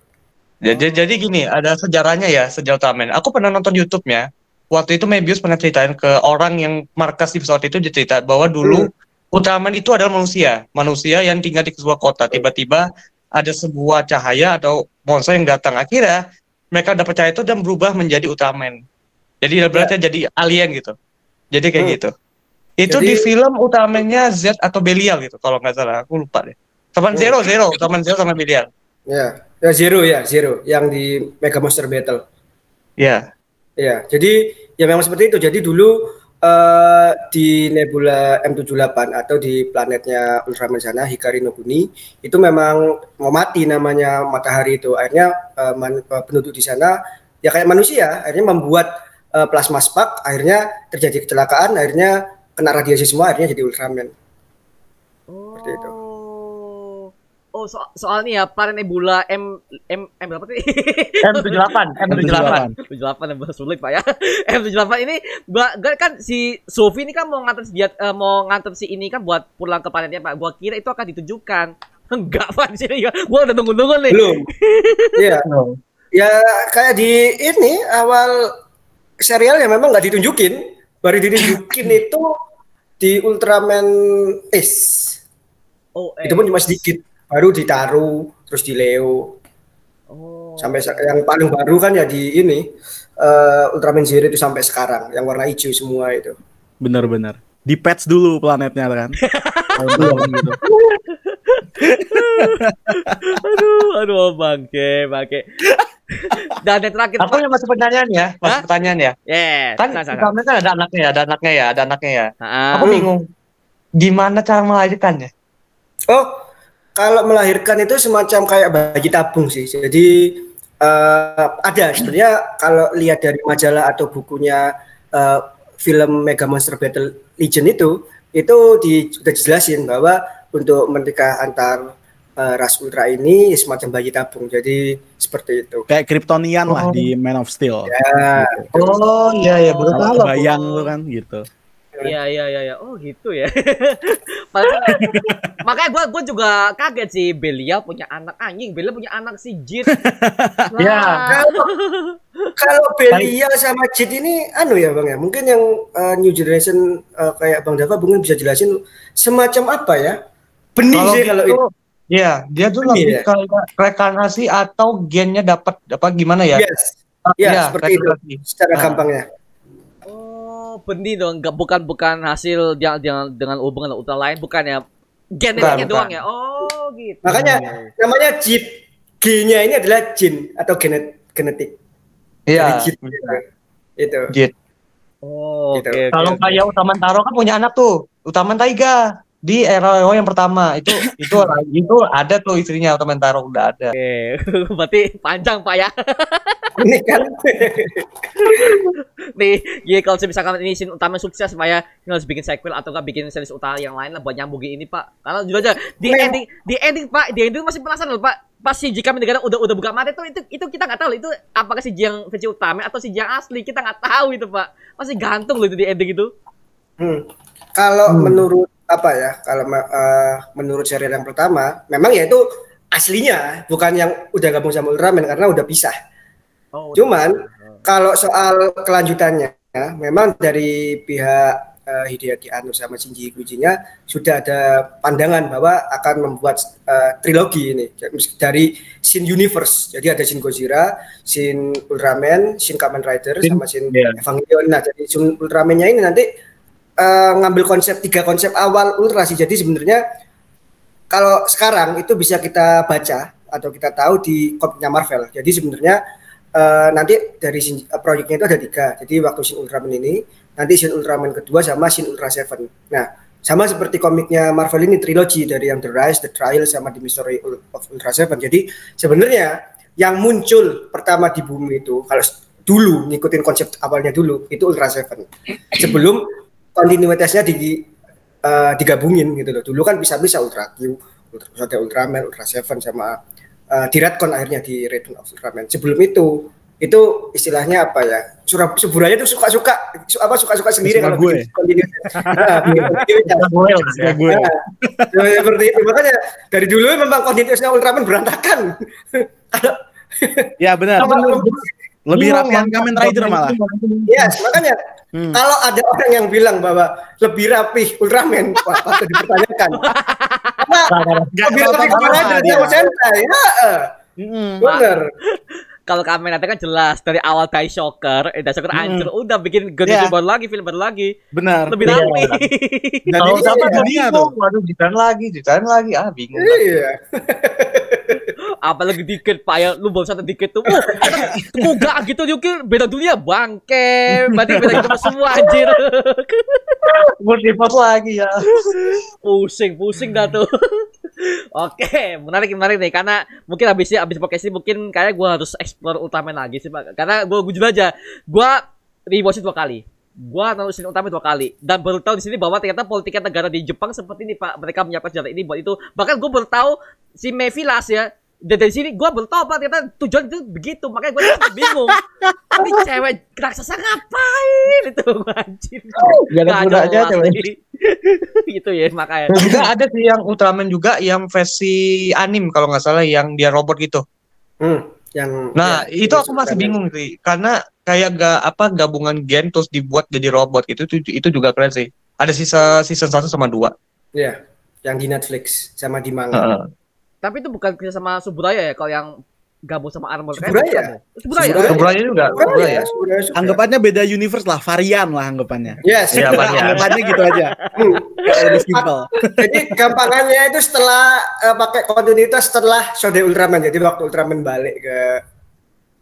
Jadi, jadi gini, ada sejarahnya ya, sejarah Ultraman. Aku pernah nonton YouTube-nya. Waktu itu Mebius pernah ceritain ke orang yang markas di pesawat itu, dia cerita bahwa dulu Ultraman itu adalah manusia. Manusia yang tinggal di sebuah kota. Tiba-tiba ada sebuah cahaya atau monster yang datang. Akhirnya mereka udah percaya itu dan berubah menjadi Ultraman. Jadi berarti jadi alien gitu. Jadi kayak
Hmm.
gitu. Itu
Jadi-
di film Ultraman-nya Z atau Belial gitu, kalau nggak salah. Aku lupa deh. Teman
Hmm.
Zero, Zero. Teman Zero sama Belial.
Ya, ya Zero ya Zero yang di Mega Monster Battle.
Ya.
Ya, jadi ya memang seperti itu. Jadi dulu eh, di Nebula M78 atau di planetnya Ultraman sana Hikari no Kuni itu memang mau mati namanya matahari itu. Akhirnya eh, man- eh, penduduk di sana ya kayak manusia, akhirnya membuat eh, plasma spark, akhirnya terjadi kecelakaan, akhirnya kena radiasi semua, akhirnya jadi Ultraman. Seperti itu.
Oh, so soalnya ya planet Nebula M M M berapa tadi?
M78, M78.
M78 yang bahasa sulit pak ya M78 ini gua, gua kan si Sofi ini kan mau nganter si dia eh, mau nganter si ini kan buat pulang ke planetnya pak gua kira itu akan ditunjukkan enggak pak di sini gua udah tunggu-tunggu nih
Belum. Iya. Ya kayak di ini awal serial yang memang nggak ditunjukin, baru ditunjukin itu di Ultraman Ace.
oh eh.
Itu pun cuma sedikit, baru ditaruh terus di Leo
oh.
sampai sa- yang paling baru kan ya di ini eh, Ultraman Zero itu sampai sekarang yang warna hijau semua itu.
Bener-bener. Di patch dulu planetnya kan.
Aduh aduh bangke bangke dan yang terakhir
Aku yang masih pertanyaan ya, masih
Hah?
pertanyaan ya.
yeah
Kan
nah.
Ultraman kan ada anaknya ya, ada anaknya ya, ada anaknya ya.
Ah,
Aku bingung. Gimana cara melahirkannya?
Oh, kalau melahirkan itu semacam kayak bayi tabung sih. Jadi eh, ada sebenarnya kalau lihat dari majalah atau bukunya eh, film Mega Monster Battle Legion itu itu di, sudah dijelasin bahwa untuk menikah antar eh, ras ultra ini semacam bayi tabung. Jadi seperti itu.
Kayak Kryptonian lah
Oh.
di Man of Steel.
Ya,
Oh iya iya baru tahu.
Bayang lu kan gitu.
Iya iya iya iya. Oh gitu ya. Padahal- Makanya gua gua juga kaget sih Belia punya anak anjing, Belia punya anak si Jit.
Iya.
Lah.
Kalau Belia sama Jit ini anu ya Bang ya, mungkin yang eh, new generation eh, kayak Bang Dava mungkin bisa jelasin semacam apa ya? Benih
Kalau
sih kalau itu.
Iya, dia tuh
Ini
lebih
ya.
kayak rekarnasi atau gennya dapat apa gimana ya?
Yes.
Ah,
Ya,
iya,
seperti itu. Secara
Ah.
gampangnya.
Oh, benih dong, nggak bukan bukan hasil yang dengan dengan hubungan ultra lain, bukan ya?
Bukan,
Genetiknya doang
bukan.
ya. Oh, gitu.
Makanya namanya Jit. G-nya ini adalah jin atau genet genetik.
Iya.
Jit. Itu.
Jit.
Oh, oke.
Gitu.
oke,
Kalau
oke.
kayak Utaman Taro kan punya anak tuh, Utaman Taiga di era yang pertama itu itu itu ada tuh istrinya Utaman Taro udah ada.
Oke, berarti panjang Pak ya.
Ini kan
Nih, ya kalau misalkan ini scene utama sukses Pak ya, ini harus bikin sequel atau nggak bikin series utama yang lain lah buat nyambungin ini Pak. Karena jujur aja di
Mem-
ending di ending Pak, di ending masih penasaran loh Pak. Pas si jika negara udah udah buka mata itu itu itu kita nggak tahu loh, itu apakah si yang versi utama atau si yang asli kita nggak tahu itu Pak. Masih gantung loh itu di ending itu.
Hmm. Kalau menurut apa ya? Kalau eh, menurut serial yang pertama, memang ya itu aslinya, bukan yang udah gabung sama Ultraman karena udah pisah.
Oh,
Cuman kalau soal kelanjutannya, memang dari pihak eh, Hideaki Anno sama Shinji Higuchi-nya sudah ada pandangan bahwa akan membuat eh, trilogi ini dari Shin Universe. Jadi ada Shin Gojira, Shin Ultraman, Shin Kamen Rider,
Shin-
sama Shin
iya.
Evangelion. Nah, jadi Shin Ultraman-nya ini nanti eh, ngambil konsep tiga konsep awal Ultra sih. Jadi sebenarnya kalau sekarang itu bisa kita baca atau kita tahu di komiknya Marvel. Jadi sebenarnya eh, nanti dari eh, proyeknya itu ada tiga. Jadi waktu Shin Ultraman ini, nanti Shin Ultraman kedua sama Shin Ultra Seven. Nah, sama seperti komiknya Marvel ini trilogi dari yang The Rise, The Trial, sama The Mystery of Ultra Seven. Jadi sebenarnya yang muncul pertama di bumi itu kalau dulu ngikutin konsep awalnya dulu itu Ultra Seven. Sebelum kontinuitasnya di eh, digabungin gitu loh. Dulu kan bisa-bisa Ultra Q, Ultra, ada Ultraman, Ultra Seven sama eh, di Redcon akhirnya di Return of Ultraman. Sebelum itu itu istilahnya apa ya? Surab Suburaya tuh suka-suka su- apa suka-suka sendiri
Suka
kalau
gue.
Nah.
Gue lah ya.
Nah, seperti itu makanya dari dulu memang kontinuitasnya Ultraman berantakan.
Ya benar. Lebih rapian Kamen Rider malah.
Yes, makanya
Hmm.
kalau ada orang yang bilang bahwa lebih rapih Ultraman, wah patut dipertanyakan. Karena lebih rapih Ultraman dari
dia.
Yamaha Sentai, ya, eh,
Mm-mm.
bener.
Kalau Kamen Rider kan jelas dari awal Dai Shocker, eh Dai Shocker
Hmm.
hancur, udah bikin generasi
Iya.
baru lagi, film baru lagi,
Benar.
lebih
Iya.
rapi.
Dan
Kalau
ini
sama
dunia
tuh,
tuh.
waduh jutaan lagi, jutaan lagi, ah bingung.
Iya.
Apalagi dikit pak ya, lu baru satu dikit tuh, uh, kuga gitu juga beda dunia bangke, berarti beda gitu semua anjir,
Multiverse lagi ya.
pusing pusing dah tuh. Oke, menarik menarik nih karena mungkin habis habis podcast ini mungkin kayak gue harus explore Ultraman lagi sih pak, karena gue jujur aja, gue rewatch dua kali. Gua nonton Shin Ultraman dua kali dan baru tahu di sini bahwa ternyata politika negara di Jepang seperti ini Pak. Mereka menyiapkan senjata ini buat itu. Bahkan gue baru tahu si Mevilas ya. Dan dari sini gue Pak ternyata tujuan itu begitu. Makanya gue bingung. Ini cewek raksasa ngapain itu gua anjir.
Gak ada gunanya cewek.
gitu ya makanya.
Dan juga ada sih yang Ultraman juga yang versi anim kalau nggak salah yang dia robot gitu.
Hmm, yang
Nah,
ya,
itu aku masih bingung sih karena kayak gak apa gabungan gen terus dibuat jadi robot gitu itu itu juga keren sih. Ada sisa season 1 sama 2.
Iya, yang di Netflix sama di manga.
Heeh.
Tapi itu bukan kerja sama Suburaya ya kalau yang gabung sama Armor Kan
Suburaya.
ya? Suburaya.
Suburaya.
Juga,
Suburaya. Suburaya.
Anggapannya beda universe lah, varian lah anggapannya.
Yes.
Iya, varian.
Anggapannya gitu aja. Kayak lebih simpel.
Jadi gampangannya itu setelah eh, pakai kontinuitas setelah Shode Ultraman. Jadi waktu Ultraman balik ke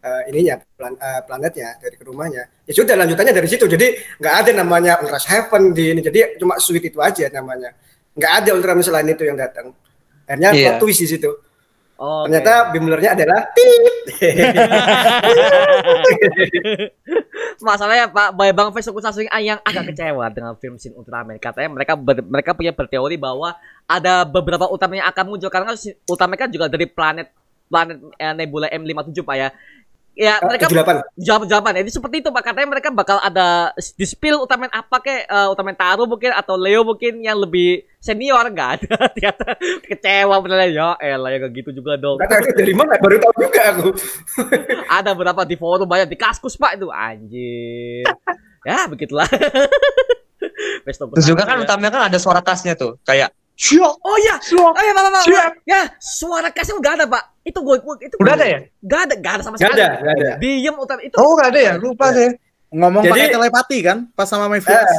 eh, ininya plan- eh, planetnya dari ke rumahnya. Ya sudah lanjutannya dari situ. Jadi nggak ada namanya Ultra Heaven di ini. Jadi cuma suite itu aja namanya. Nggak ada Ultraman selain itu yang datang. Akhirnya
Iya.
plot twist di situ.
Oh,
Ternyata Bimlernya adalah Tit.
masalahnya Pak Bay Bang Facebook Saswing yang agak kecewa dengan film scene Ultraman. Katanya mereka ber- mereka punya berteori bahwa ada beberapa Ultraman yang akan muncul karena si- Ultraman kan juga dari planet planet eh, Nebula M57 Pak ya. Ya,
Eh,
mereka
78.
jawab jawaban. Jadi seperti itu Pak. Katanya mereka bakal ada di spill Ultraman apa kayak eh, Ultraman Taro mungkin atau Leo mungkin yang lebih senior enggak ada. Ternyata kecewa bener ya. Elah ya kayak gitu juga dong.
Kata dari mana? Baru tahu juga aku.
ada beberapa di forum banyak di kaskus pak itu anjir ya begitulah
Terus juga kan
ya.
utamanya kan ada suara khasnya tuh, kayak Syok.
oh iya oh iya pak, pak, pak,
Siap.
ya suara kasnya udah ada pak itu gue itu
Udah ada ya?
gak ada gak ada sama
Gak
sekali
ada, gak ada.
diem utama itu
Oh, nggak ada ya? Lupa saya.
Ngomong
Jadi-
pakai telepati kan pas sama my
Eh,
friends.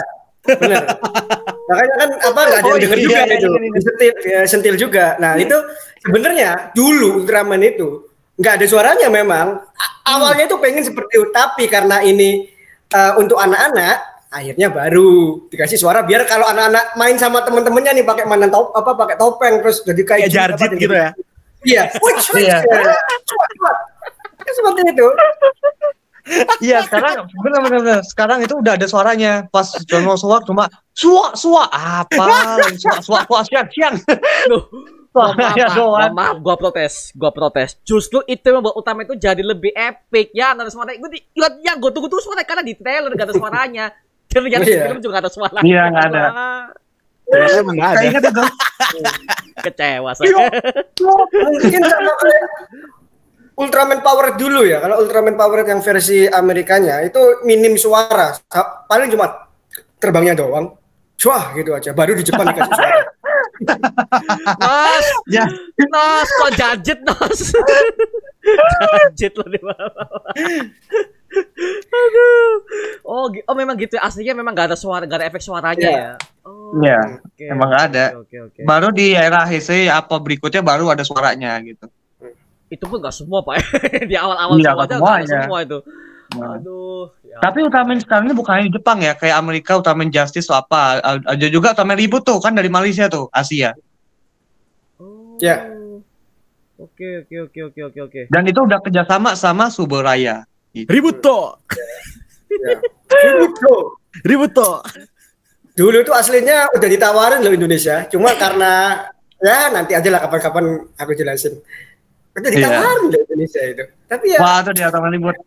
bener. Makanya kan apa nggak ada
Oh,
yang denger
iya,
juga
iya,
itu,
iya, iya.
disentil, ya, sentil juga. Nah itu sebenarnya dulu Ultraman itu nggak ada suaranya memang. Awalnya itu pengen seperti itu, tapi karena ini eh, untuk anak-anak, akhirnya baru dikasih suara biar kalau anak-anak main sama temen-temennya nih pakai mana top apa pakai topeng terus jadi kayak
jarjit gitu ya.
Iya. Wih,
Iya.
Kan seperti itu.
Iya, sekarang benar benar benar. Sekarang itu udah ada suaranya. Pas Jono suak cuma suak suak apa? Suak suak suak siang siang.
Mohon maaf,
doang.
Maaf, gua protes, gua protes. Justru itu yang membuat utama itu jadi lebih epic ya, nggak ada suara. Gue di- yang gue tunggu tuh suara karena di trailer gak ada suaranya. Di
Iya.
film juga gak ada suara.
Iya, nggak ada.
Ternyata emang nggak ada.
Kecewa saya.
mungkin kayak Ultraman Power dulu ya. Kalau Ultraman Power yang versi Amerikanya itu minim suara. Paling cuma terbangnya doang. Wah gitu aja. Baru di Jepang dikasih suara.
Nos,
Ya.
nos, kok jajet nos? jajet lo di bawah. Aduh. Oh, oh memang gitu. ya. Aslinya memang gak ada suara, gak ada efek suaranya
Iya.
ya. Oh,
Iya,
oke,
emang nggak ada.
Oke, oke.
Baru di era HC apa berikutnya baru ada suaranya gitu.
Itu pun gak semua pak. di awal-awal
Iya,
semua ada
semuanya.
semua itu.
Nah.
Aduh. Ya.
Tapi Ultraman sekarang ini bukan hanya di Jepang ya, kayak Amerika Ultraman Justice atau apa. Ada juga Ultraman Reboot tuh kan dari Malaysia tuh, Asia.
Oh.
Ya.
Oke, oke, oke, oke, oke, oke.
Dan itu udah kerjasama sama Subaraya. Gitu.
Ribut toh.
Ya. Ribut, bro.
Ribut toh.
Dulu itu aslinya udah ditawarin loh Indonesia. Cuma karena ya nanti aja lah kapan-kapan aku jelasin. Udah ditawarin loh Indonesia itu. Tapi ya
Wah, itu dia Ultraman Reboot.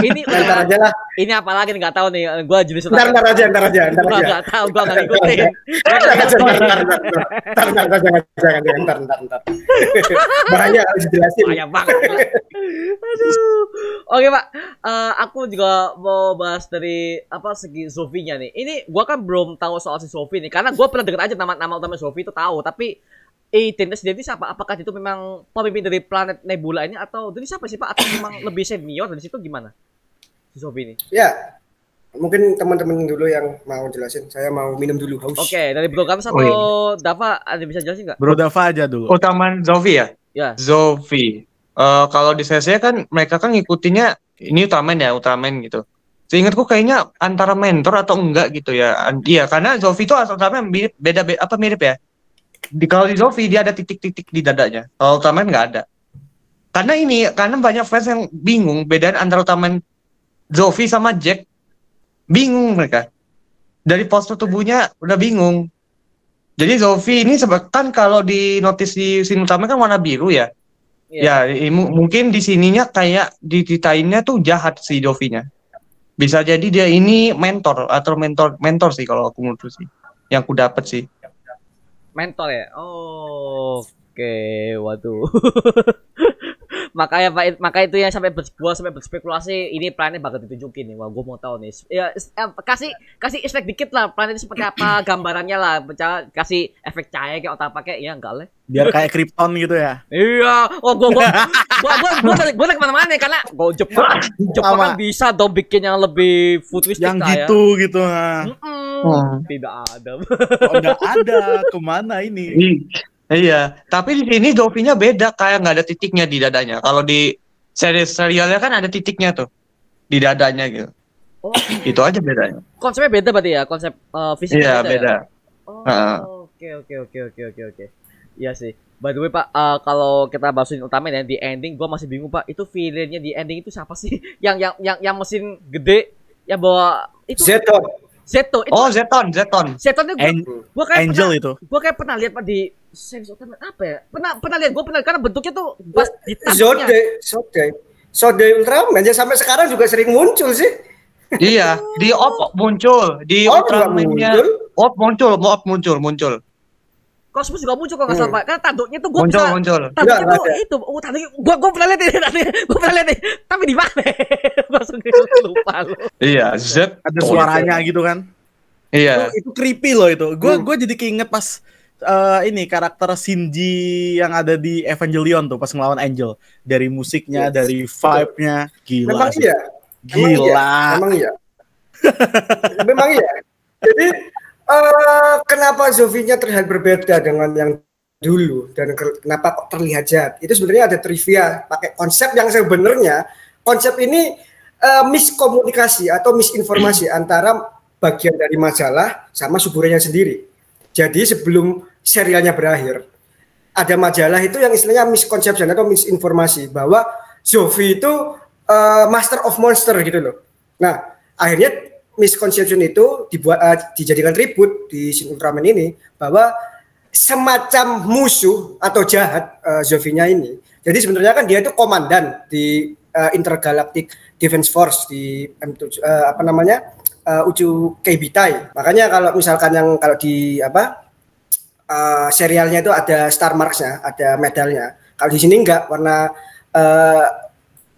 Ini
ntar aja lah.
ini apa lagi nih nggak tahu nih. Gua jenis
Ntar ntar aja, ntar aja, ntar aja.
nggak tahu, gua nggak ngikutin.
Ntar aja, ntar, ntar, ntar, ntar, ntar, ntar, ntar, jangan, jangan, jangan, ntar, ntar, ntar. Bahaya harus dijelasin.
Bahaya banget. Aduh. Oke pak, Eh, aku juga mau bahas dari apa segi Sofinya nih. Ini gua kan belum tahu soal si Sofi nih, karena gua pernah dengar aja nama nama utama Sofi itu tahu, tapi eh Tinta sendiri siapa? Apakah itu memang pemimpin dari planet Nebula ini atau dari siapa sih pak? Atau memang lebih senior dari situ gimana? Si Sofi ini.
Ya, mungkin teman-teman dulu yang mau jelasin. Saya mau minum dulu haus.
Oke, dari Bro Gams atau
Oh, iya.
Dava ada bisa jelasin nggak?
Bro Dava aja dulu.
Ultraman Zofi ya?
Ya.
Zofi. Eh kalau di CC kan mereka kan ngikutinnya ini Ultraman ya, Ultraman gitu. Seingatku kayaknya antara mentor atau enggak gitu ya. Iya, karena Zofi itu asal Ultraman mirip beda, be- apa mirip ya? Di kalau di Zofi dia ada titik-titik di dadanya. Kalau Ultraman nggak ada. Karena ini karena banyak fans yang bingung bedaan antara Ultraman Zofi sama Jack. Bingung mereka. Dari postur tubuhnya udah bingung. Jadi Zofi ini sebetulnya kalau di notis di sini utama kan warna biru ya.
Iya.
Ya, mungkin di sininya kayak dititainnya tuh jahat si Jovinya. Bisa jadi dia ini mentor atau mentor mentor sih kalau aku menurut sih. Yang aku dapat sih.
Mentor ya? Oh, oke, waduh. makanya Pak, maka itu yang sampai gua sampai berspekulasi ini planetnya bakal ditunjukin nih. Wah, gua mau tahu nih. Ya, eh, kasih kasih efek dikit lah planetnya seperti apa, gambarannya lah. Baca- kasih efek cahaya kayak otak pakai ya enggak lah.
Biar kayak Krypton gitu ya.
Iya, oh gua gua gua gua gua, gua, gua ke mana-mana karena gua Jepang Jepang kan bisa dong bikin yang lebih futuristik
Yang
lah ya.
gitu gitu. ha.
Mm-mm.
Hmm.
Tidak ada.
Kok nggak ada? Ke mana
ini? Iya, tapi di sini Jovinya beda kayak nggak ada titiknya di dadanya. Kalau di series serialnya kan ada titiknya tuh di dadanya gitu.
Oh,
Itu aja bedanya.
konsepnya beda berarti ya, konsep uh, fisiknya
Iya,
ya?
beda.
Oh,
Heeh.
oke oke oke oke oke oke. Iya sih. By the way Pak, eh, kalau kita bahasin utama ya di ending, gua masih bingung Pak. Itu villainnya di ending itu siapa sih? Yang yang yang yang mesin gede, yang bawa itu
Zeton.
Zeto itu
Oh, Zeton, Zeton.
Zeton itu gua,
An-
gua kayak
Angel
pernah,
itu.
gua kayak pernah lihat Pak di Sense Ultraman apa ya? Pernah pernah lihat gua pernah karena bentuknya tuh pas di.
Zode, Zode. Zode Ultraman ya sampai sekarang juga sering muncul sih.
Iya, di Op muncul, di
Oh, juga
Ultraman-nya
muncul.
Op muncul, Op muncul, muncul.
Kosmos juga muncul kalau nggak salah
Hmm.
Karena tanduknya tuh gua
Muncul,
bisa
muncul.
Tanduknya
Enggak,
tuh
ada.
itu, oh tanduknya gua gua pernah lihat ini, tanduknya gua pernah lihat nih. Tapi di mana? Langsung lupa lu.
Iya, Z.
Ada suaranya gitu kan.
Iya.
Itu, itu creepy loh itu. Gue
Hmm.
gue jadi keinget pas eh, ini karakter Shinji yang ada di Evangelion tuh pas ngelawan Angel dari musiknya,
Yes,
dari vibe-nya, gila
Memang
sih.
iya. Memang
Gila.
iya. Memang iya. Memang iya. Jadi eh, kenapa Zofinya terlihat berbeda dengan yang dulu dan ke- kenapa kok terlihat jahat? Itu sebenarnya ada trivia pakai konsep yang sebenarnya konsep ini eh, miskomunikasi atau misinformasi antara bagian dari majalah sama suburanya sendiri. Jadi sebelum serialnya berakhir, ada majalah itu yang istilahnya misconception atau misinformasi bahwa Zofi itu eh, master of monster gitu loh. Nah, akhirnya misconception itu dibuat eh, dijadikan tribut di Shin Ultraman ini bahwa semacam musuh atau jahat eh, Zofinya ini. Jadi sebenarnya kan dia itu komandan di eh, Intergalactic Defense Force di M7 eh, apa namanya? eh, Ucu Keibitai. Makanya kalau misalkan yang kalau di apa eh, serialnya itu ada star marksnya, ada medalnya. Kalau di sini enggak, warna eh,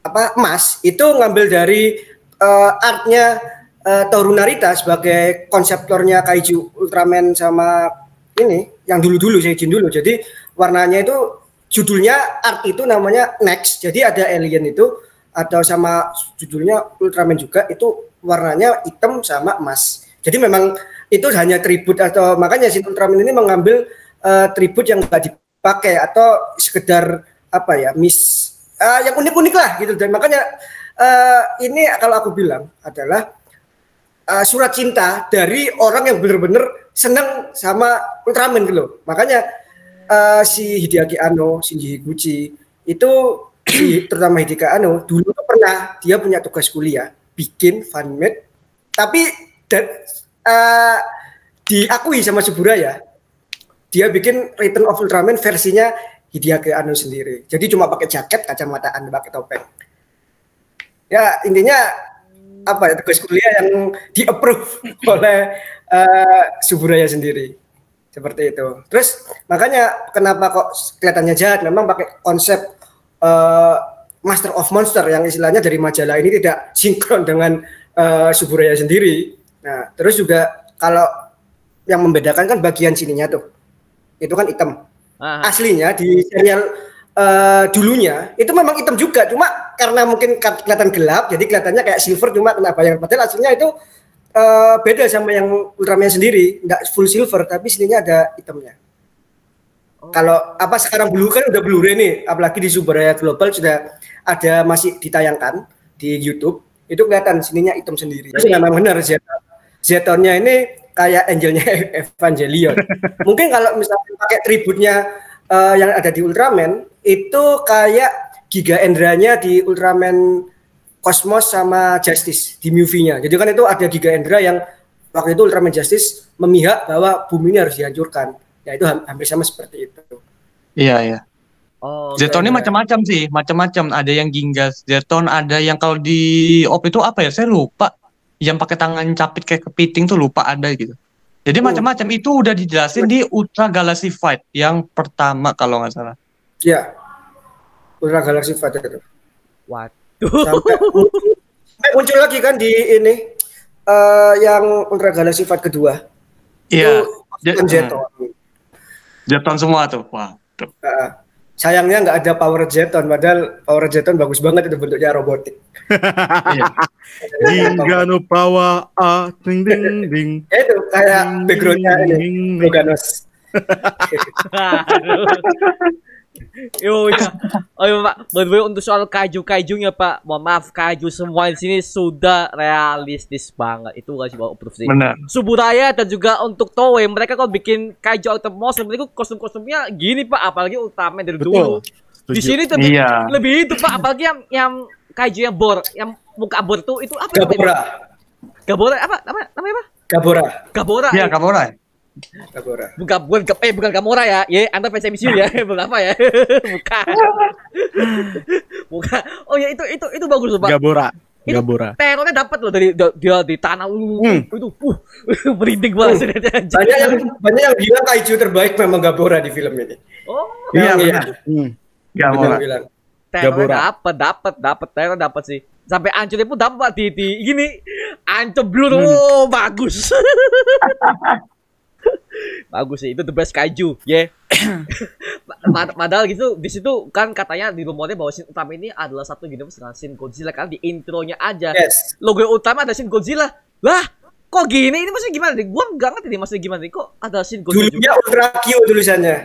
apa emas itu ngambil dari eh, artnya eh, Toru Narita sebagai konseptornya Kaiju Ultraman sama ini yang dulu-dulu saya izin dulu. Jadi warnanya itu judulnya art itu namanya Next. Jadi ada alien itu atau sama judulnya Ultraman juga itu warnanya hitam sama emas. Jadi memang itu hanya tribut atau makanya si Ultraman ini mengambil eh, tribut yang enggak dipakai atau sekedar apa ya mis eh, yang unik-unik lah gitu dan makanya eh, ini kalau aku bilang adalah eh, surat cinta dari orang yang benar-benar senang sama Ultraman gitu loh. Makanya eh, si Hideaki Anno, Shinji Higuchi itu si terutama Hideaki Anno dulu pernah dia punya tugas kuliah bikin fanmade tapi dan eh, diakui sama Suburaya dia bikin Return of Ultraman versinya Hideaki Anno sendiri. Jadi cuma pakai jaket, kacamataan, pakai topeng. Ya intinya apa ya tugas kuliah yang di approve oleh eh, Suburaya sendiri. Seperti itu. Terus makanya kenapa kok kelihatannya jahat? Memang pakai konsep eh, Master of Monster yang istilahnya dari majalah ini tidak sinkron dengan eh, Suburaya sendiri. Nah, terus juga kalau yang membedakan kan bagian sininya tuh. Itu kan hitam.
Ah,
aslinya di serial eh, dulunya itu memang hitam juga. Cuma karena mungkin ke- kelihatan gelap jadi kelihatannya kayak silver cuma kena bayangan padahal aslinya itu eh, beda sama yang Ultraman sendiri. Nggak full silver tapi sininya ada hitamnya. Kalau apa sekarang blue kan udah Blu-ray nih apalagi di Subaraya Global sudah ada masih ditayangkan di YouTube. Itu kelihatan sininya hitam sendiri. Jadi memang benar Zeton Zetonnya ini kayak angelnya Evangelion mungkin kalau misalnya pakai tributnya eh, yang ada di Ultraman itu kayak Giga Endranya di Ultraman Cosmos sama Justice di movie-nya. Jadi kan itu ada Giga Endra yang waktu itu Ultraman Justice memihak bahwa bumi ini harus dihancurkan. Ya itu ham- hampir sama seperti itu.
Iya, iya.
oh,
Zeton ini
oke.
macam-macam sih, macam-macam. Ada yang Gingas Zeton, ada yang kalau di Op itu apa ya? Saya lupa. Yang pakai tangan capit kayak kepiting tuh lupa ada gitu. Jadi
Hmm.
macam-macam itu udah dijelasin di Ultra Galaxy Fight yang pertama kalau nggak salah.
Ya. Ultra Galaxy Fighter itu.
Waduh.
Sampai muncul, muncul lagi kan di ini eh, yang Ultra Galaxy Fight kedua.
Iya,
kan Zeton.
Zeton semua tuh. Wah. tuh.
Heeh. Sayangnya nggak ada power Zeton, padahal power Zeton bagus banget itu bentuknya robotik.
Hingga no pawa ah ding ding ding.
Ya itu kayak backgroundnya ini. Loganos.
Yo, ya. Oh iya Pak, by the way untuk soal kaiju-kajunya Pak, mohon maaf kaiju semua di sini sudah realistis banget. Itu gak sih Pak approve sih.
Benar.
Suburaya dan juga untuk Toei mereka kalau bikin kaiju Ultimate Monster mereka kostum-kostumnya gini Pak, apalagi Ultraman dari dulu.
Betul.
Di
Setuju.
sini lebih,
Iya.
lebih itu Pak, apalagi yang yang kaiju yang bor, yang muka bor tuh itu apa namanya?
Gabora.
Gabora apa? Nama namanya apa?
Gabora,
Gabora.
Iya,
eh.
Gamora.
Gabora.
Bukan bukan eh bukan Gamora ya. Ya, Anda fans MCU ya. bukan apa ya? bukan. bukan. Oh ya itu itu itu bagus loh, Pak.
Gabora.
Itu
Gabora.
terornya dapat loh dari dia, di tanah uh,
Hmm.
itu uh merinding banget sih dia, anjing.
Banyak yang banyak yang bilang kaiju terbaik memang Gabora di film ini.
Oh,
Iya,
Yang-
benar.
Hmm.
Gamora.
Yang bilang.
terornya
Gabora.
dapat, dapat, dapat, teror dapat sih. Sampai ancurnya pun dapat di, di gini. Ancur blur,
Hmm.
oh bagus. Bagus sih, itu the best kaiju, ya. Pad- Padahal gitu di situ kan katanya di rumornya bahwa Shin Utama ini adalah satu universe dengan Shin Godzilla kan di intronya aja.
Yes.
Logo utama ada Shin Godzilla. Lah, kok gini? Ini maksudnya gimana nih? Gua nggak ngerti nih maksudnya gimana nih. Kok ada Shin Godzilla juga?
Dulunya Ultra Q tulisannya.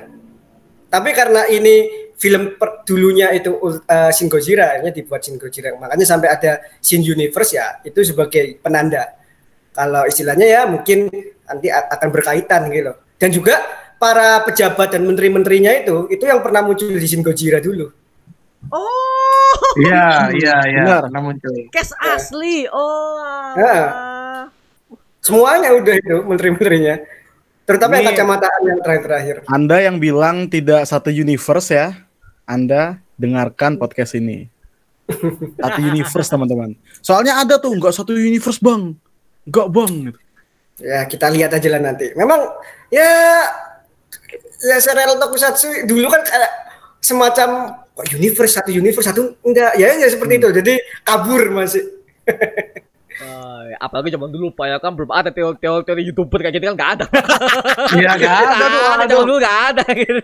Tapi karena ini film per, dulunya itu uh, Shin Gojira, akhirnya dibuat Shin Gojira. Makanya sampai ada Shin Universe ya, itu sebagai penanda. Kalau istilahnya ya mungkin nanti akan berkaitan gitu loh. Dan juga para pejabat dan menteri-menterinya itu, itu yang pernah muncul di Shin Gojira dulu.
Oh,
Iya, iya, iya.
Benar.
Pernah muncul.
case asli. Oh.
Ya. Semuanya udah itu menteri-menterinya. Terutama yang
Ini-
kacamataan yang terakhir-terakhir.
Anda yang bilang tidak satu universe ya, Anda dengarkan podcast ini. Satu universe teman-teman. Soalnya ada tuh nggak satu universe bang, nggak bang. gitu.
Ya kita lihat aja lah nanti. Memang ya ya serial Tokusatsu dulu kan kayak semacam kok universe satu universe satu enggak ya ya seperti itu. Jadi kabur masih.
Ay, apalagi zaman dulu pak ya kan belum ada teori-teori teori youtuber kayak gitu kan nggak ada.
Iya, nggak ada
ada zaman dulu nggak ada gitu.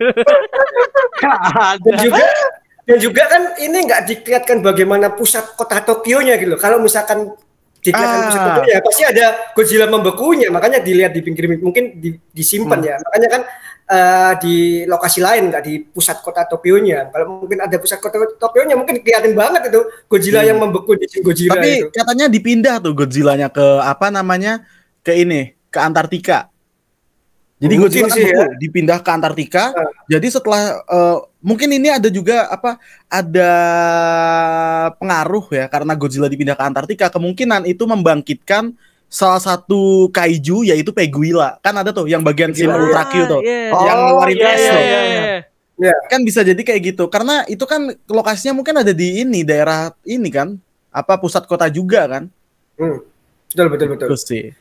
Nggak ada.
Dan juga dan juga kan ini nggak diklihatkan bagaimana pusat kota Tokyo-nya gitu. loh. Kalau misalkan diklihatkan
Ah.
pusat Tokyo-nya pasti ada Godzilla membekunya. Makanya dilihat di pinggir mungkin di- disimpan ya. Makanya kan eh, di lokasi lain nggak di pusat kota Tokyo-nya. Kalau mungkin ada pusat kota Tokyo-nya mungkin kelihatan banget itu Godzilla yang membeku di Godzilla
Tapi
itu.
katanya dipindah tuh Godzilla-nya ke apa namanya ke ini ke Antartika. Jadi
Mungkin
Godzilla kan
sih ya.
dipindah ke Antartika.
Ah.
Jadi setelah eh, mungkin ini ada juga apa ada pengaruh ya karena Godzilla dipindah ke Antartika kemungkinan itu membangkitkan salah satu kaiju yaitu Peguila. Kan ada tuh yang bagian Shin
Peguila.
Ultra Q tuh.
Iya.
Oh,
yang ngeluarin
iya,
es
iya,
tuh.
iya, iya.
Kan bisa jadi kayak gitu karena itu kan lokasinya mungkin ada di ini daerah ini kan apa pusat kota juga kan.
Hmm. Betul betul betul.
Terus sih.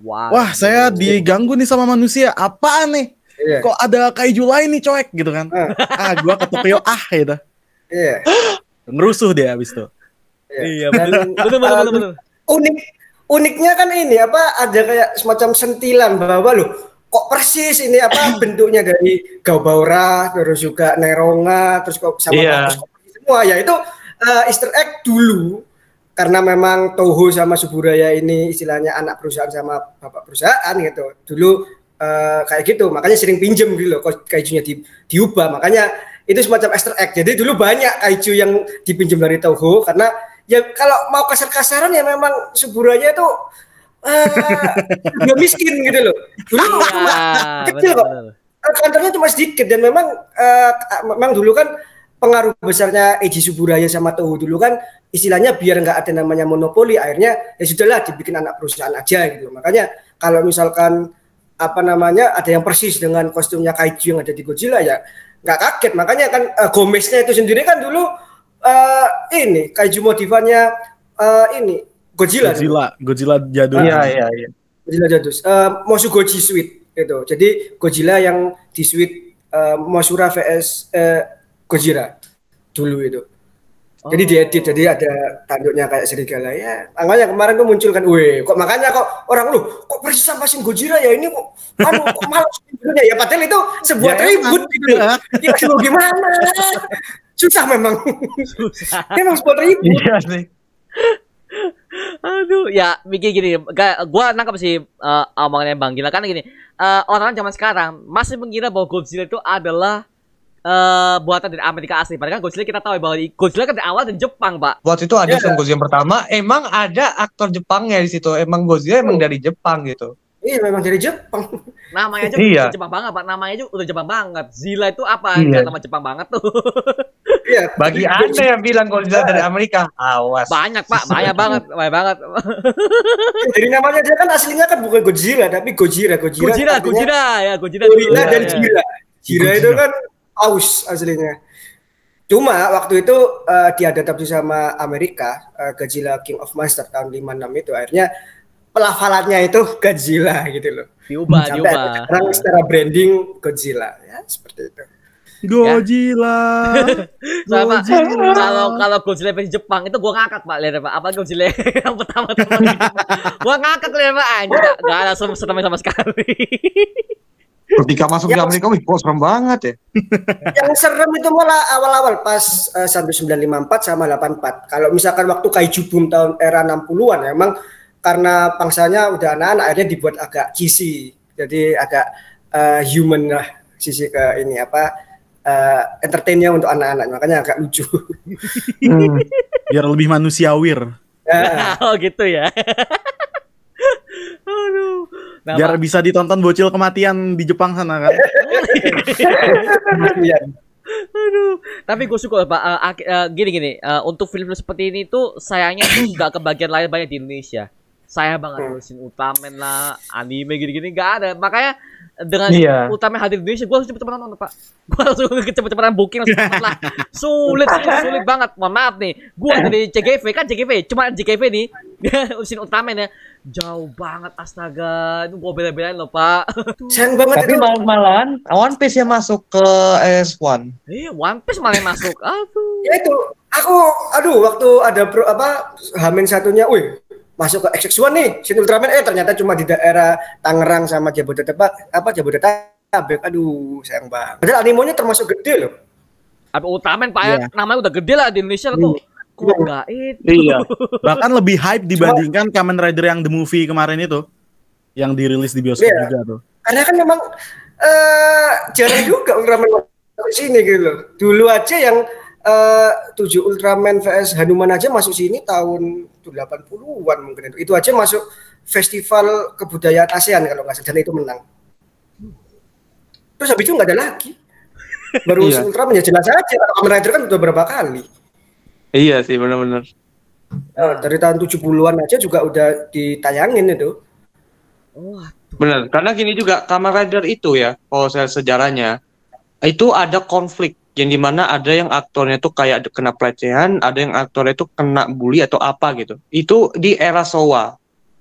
Wow.
Wah, saya diganggu nih sama manusia. Apaan nih?
Iya.
Kok ada kaiju lain nih, coek gitu kan? ah, gua ke Tokyo ah gitu.
Iya.
Ngerusuh dia habis itu.
Iya,
Dan,
betul betul
uh,
betul betul.
unik uniknya kan ini apa ada kayak semacam sentilan bahwa loh kok persis ini apa bentuknya dari Gaubara terus juga Neronga terus kok sama
Iya.
Kok persis semua ya itu uh, Easter egg dulu karena memang Toho sama Suburaya ini istilahnya anak perusahaan sama bapak perusahaan gitu. Dulu uh, kayak gitu. Makanya sering pinjem gitu loh kaijunya di, diubah. Makanya itu semacam Easter egg jadi dulu banyak kaiju yang dipinjam dari Toho. Karena ya kalau mau kasar-kasaran ya memang Suburaya itu udah miskin gitu loh. Dulu cuma
Ah,
kecil kok. kantornya cuma sedikit dan memang eh, memang dulu kan pengaruh besarnya Eiji Suburaya sama Toho dulu kan istilahnya biar nggak ada namanya monopoli akhirnya ya sudahlah dibikin anak perusahaan aja gitu makanya kalau misalkan apa namanya ada yang persis dengan kostumnya kaiju yang ada di Godzilla ya nggak kaget makanya kan eh, Gomeznya itu sendiri kan dulu eh, ini kaiju motifannya eh, ini Godzilla, dulu.
Godzilla, Godzilla jadul.
Iya, iya, iya.
Godzilla jadus. Eh, Mosugoji Suite itu. Jadi Godzilla yang di suite eh, Mosura vs eh, Gojira dulu itu. Jadi diedit jadi ada tanduknya kayak serigala ya. Makanya kemarin tuh muncul kan, weh, kok makanya kok orang lu kok persis sama Shin Gojira ya ini kok anu kok malas ya padahal itu sebuah
Ya,
tribut
emang.
gitu. Ya aduh, gimana? Susah memang. memang sebuah tribut.
Iya sih.
Aduh, ya mikir gini, gua nangkap sih eh, omongannya Bang Gila karena gini, eh, orang zaman sekarang masih mengira bahwa Godzilla itu adalah eh buatan dari Amerika asli. Padahal kan Godzilla kita tahu bahwa di- Godzilla kan dari awal dari Jepang, Pak.
Waktu itu ada
Iya.
film Godzilla yang pertama, emang ada aktor Jepangnya di situ. Emang Godzilla emang dari Jepang gitu.
Iya memang dari Jepang.
Namanya aja
Iya.
udah Jepang banget, Pak. Namanya aja udah Jepang banget. Zilla itu apa?
Iya.
Nama Jepang banget tuh.
Iya.
Bagi anda yang bilang Godzilla dari Amerika, awas.
Banyak pak, banyak banget, banyak banget.
Dari namanya dia kan aslinya kan bukan Godzilla tapi Gojira. Gojira.
Gojira, Gojira ya, Gojira.
Gorilla
dulu,
dan
ya, ya.
Jira. Jira itu kan paus aslinya. Cuma waktu itu eh, diadaptasi sama Amerika, eh, Godzilla King of Monster tahun 56 itu akhirnya pelafalannya itu Godzilla gitu loh.
Diubah,
Sampai
diubah.
sekarang secara branding Godzilla ya seperti itu.
Gojila.
Sama kalau kalau Godzilla versi Jepang itu gua ngakak pak lihat pak. Apa Godzilla yang pertama teman Gua ngakak lihat pak. Anjir, gak, gak ada sama, sama sekali.
Ketika masuk di Amerika, wih kok serem banget ya.
Yang serem itu malah awal-awal pas eh, sampai 954 sama 84. Kalau misalkan waktu kaiju boom tahun era 60-an emang karena pangsanya udah anak-anak akhirnya dibuat agak cheesy. Jadi agak eh, human lah sisi ke ini apa eh, entertainnya untuk anak-anak makanya agak lucu.
Biar lebih manusiawir.
Ya,
oh gitu ya. Aduh. Nah,
Biar bisa ditonton bocil kematian di Jepang sana kan.
Aduh, tapi gue suka pak. Eh, ak- eh, gini gini, eh, untuk film seperti ini tuh sayangnya tuh nggak kebagian lain banyak di Indonesia. Saya banget
Hmm.
ngurusin Ultraman lah, anime gini-gini nggak ada. Makanya dengan
Iya.
Ultraman hadir di Indonesia, gue harus cepet-cepetan nonton pak. Gue langsung cepet-cepetan booking langsung cepet lah. Sulit, sulit banget. Mohon maaf nih, gue dari CGV kan CGV, cuma CGV nih, ngurusin Ultraman ya. Jauh banget astaga, itu gue bela-belain loh pak.
Sayang banget
Tapi
itu.
malah-malahan One Piece yang masuk ke S1.
Iya, One Piece malah masuk. Aduh.
Ya itu, aku aduh waktu ada pro, apa Hamin satunya, wih masuk ke XX1 nih, Shin Ultraman eh ternyata cuma di daerah Tangerang sama Jabodetabek apa Jabodetabek. Aduh, sayang banget. Padahal animonya termasuk gede loh.
Apa Ultraman pak ya,
Iya.
namanya udah gede lah di Indonesia kok. Kok enggak itu?
Iya.
Bahkan lebih hype dibandingkan Kamen Rider yang The Movie kemarin itu. Yang dirilis di bioskop
Iya.
juga tuh.
Karena kan memang eh jarang juga Ultraman masuk sini gitu loh. Dulu aja yang eh 7 Ultraman vs Hanuman aja masuk sini tahun 80-an mungkin itu. Itu aja masuk festival kebudayaan ASEAN kalau nggak salah dan itu menang. Terus habis itu nggak ada lagi. Baru
Iya.
Ultraman ya jelas aja. Kamen Rider kan udah berapa kali.
Iya sih, benar-benar.
Eh, dari tahun 70-an aja juga udah ditayangin itu.
Wah,
Benar, karena gini juga Kamen Rider itu ya, kalau saya sejarahnya itu ada konflik yang di mana ada yang aktornya tuh kayak kena pelecehan, ada yang aktornya tuh kena bully atau apa gitu. Itu di era Showa.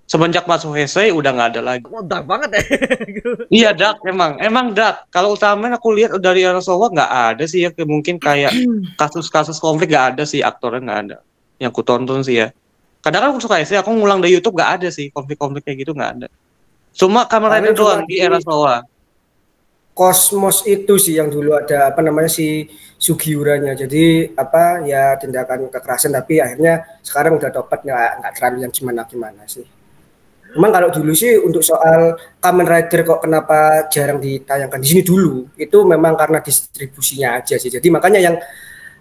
Semenjak masuk Heisei udah nggak ada lagi.
kok dark banget ya.
Iya dark emang, emang dark. Kalau Ultraman aku lihat dari era Showa nggak ada sih ya, mungkin kayak kasus-kasus konflik nggak ada sih aktornya nggak ada. Yang ku tonton sih ya. Kadang kan aku suka Heisei, aku ngulang dari YouTube nggak ada sih konflik-konflik kayak gitu nggak ada. Cuma Rider
cuma
doang di era Showa.
Kosmos itu sih yang dulu ada apa namanya si Sugiuranya. Jadi apa ya tindakan kekerasan tapi akhirnya sekarang udah topat nggak nggak terlalu yang gimana gimana sih. Emang kalau dulu sih untuk soal Kamen Rider kok kenapa jarang ditayangkan di sini dulu itu memang karena distribusinya aja sih. Jadi makanya yang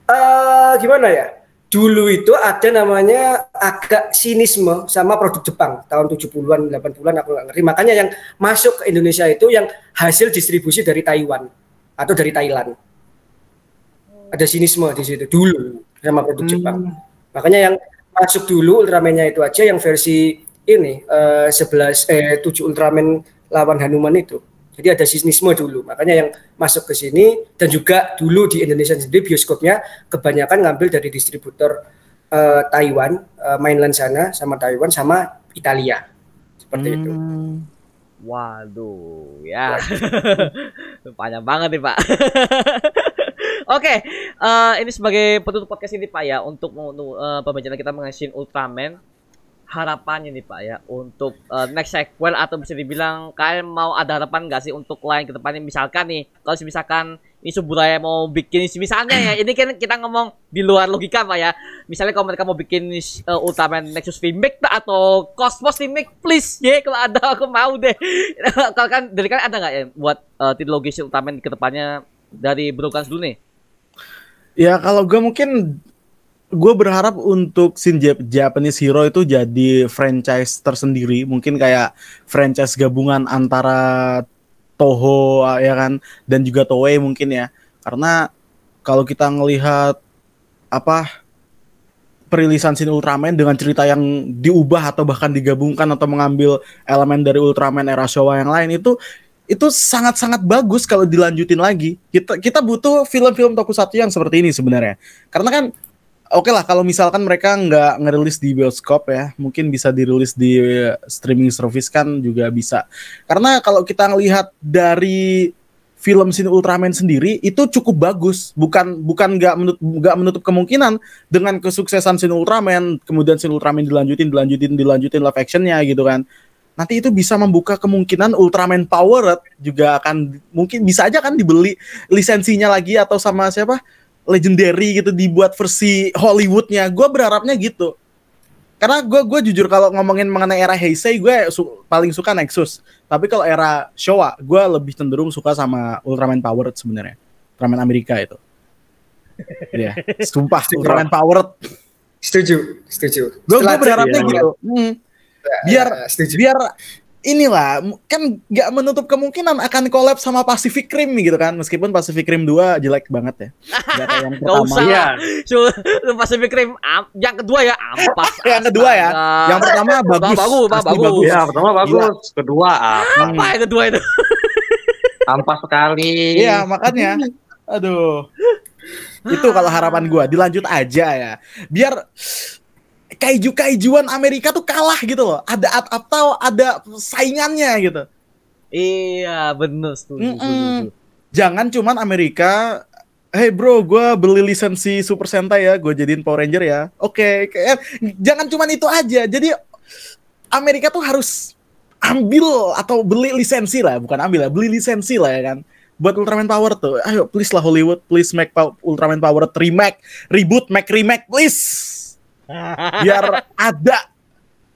eh gimana ya? Dulu itu ada namanya agak sinisme sama produk Jepang tahun 70-an 80-an aku nggak ngerti. Makanya yang masuk ke Indonesia itu yang hasil distribusi dari Taiwan atau dari Thailand. Ada sinisme di situ dulu sama produk
Hmm.
Jepang. Makanya yang masuk dulu Ultraman-nya itu aja yang versi ini eh, 11 eh 7 Ultraman lawan Hanuman itu. Jadi ada sinisme dulu. Makanya yang masuk ke sini dan juga dulu di Indonesia sendiri bioskopnya kebanyakan ngambil dari distributor eh, Taiwan, eh, mainland sana sama Taiwan sama Italia. Seperti itu.
Hmm.
Waduh, ya. Panjang banget nih, Pak. Oke, eh, ini sebagai penutup podcast ini, Pak ya, untuk eh, pembicaraan kita mengenai Ultraman. Harapannya nih, Pak ya, untuk eh, next sequel atau bisa dibilang kalian mau ada harapan nggak sih untuk lain ke depannya? Misalkan nih, kalau misalkan ini Suburaya mau bikin misalnya ya, ini kan kita ngomong di luar logika, Pak ya. Misalnya kalau mereka mau bikin eh, Ultraman Nexus remake atau Cosmos remake, please ya, kalau ada aku mau deh. kalau kan dari kan ada nggak ya buat uh, trilogi Ultraman ke depannya dari Brokan dulu nih?
Ya kalau gue mungkin gue berharap untuk Jap- Japanese Hero itu jadi franchise tersendiri, mungkin kayak franchise gabungan antara Toho ya kan dan juga Toei mungkin ya. Karena kalau kita ngelihat apa perilisan Shin Ultraman dengan cerita yang diubah atau bahkan digabungkan atau mengambil elemen dari Ultraman era Showa yang lain itu itu sangat-sangat bagus kalau dilanjutin lagi. Kita kita butuh film-film tokusatsu yang seperti ini sebenarnya. Karena kan oke lah kalau misalkan mereka nggak ngerilis di bioskop ya, mungkin bisa dirilis di streaming service kan juga bisa. Karena kalau kita ngelihat dari film Shin Ultraman sendiri itu cukup bagus, bukan bukan nggak menutup menutup kemungkinan dengan kesuksesan Shin Ultraman, kemudian Shin Ultraman dilanjutin, dilanjutin, dilanjutin live actionnya gitu kan. Nanti itu bisa membuka kemungkinan Ultraman Powered juga akan mungkin bisa aja kan dibeli lisensinya lagi atau sama siapa Legendary gitu dibuat versi Hollywoodnya. Gue berharapnya gitu. Karena gue gue jujur kalau ngomongin mengenai era Heisei gue su paling suka Nexus. Tapi kalau era Showa gue lebih cenderung suka sama Ultraman Powered sebenarnya. Ultraman Amerika itu. Iya, sumpah Ultraman Powered.
Setuju, setuju.
Gue berharapnya
cerita-
gitu. Hmm. Biar
Ya, setuju.
biar inilah kan nggak menutup kemungkinan akan collab sama Pacific Rim gitu kan. Meskipun Pacific Rim 2 jelek banget ya. Nggak kayak yang pertama.
usah
Iya.
lu Pacific Rim yang kedua ya ampas.
yang kedua ya. Yang pertama bagus.
Bagus, Pak,
Asli
bagus.
Ya, pertama bagus, kedua apa?
apa yang kedua itu?
Ampas sekali.
iya makanya. Aduh. Itu kalau harapan gua dilanjut aja ya. Biar kaiju kaijuan Amerika tuh kalah gitu loh ada at- atau ada saingannya gitu
Iya, bener setuju.
Mm-mm.
setuju.
jangan cuman Amerika Hey bro, gue beli lisensi Super Sentai ya, gue jadiin Power Ranger ya. Oke, kayak jangan cuman itu aja. Jadi Amerika tuh harus ambil atau beli lisensi lah, bukan ambil lah, beli lisensi lah ya kan. Buat Ultraman Power tuh, ayo please lah Hollywood, please make Ultraman Power remake, reboot, make remake, please. Biar ada.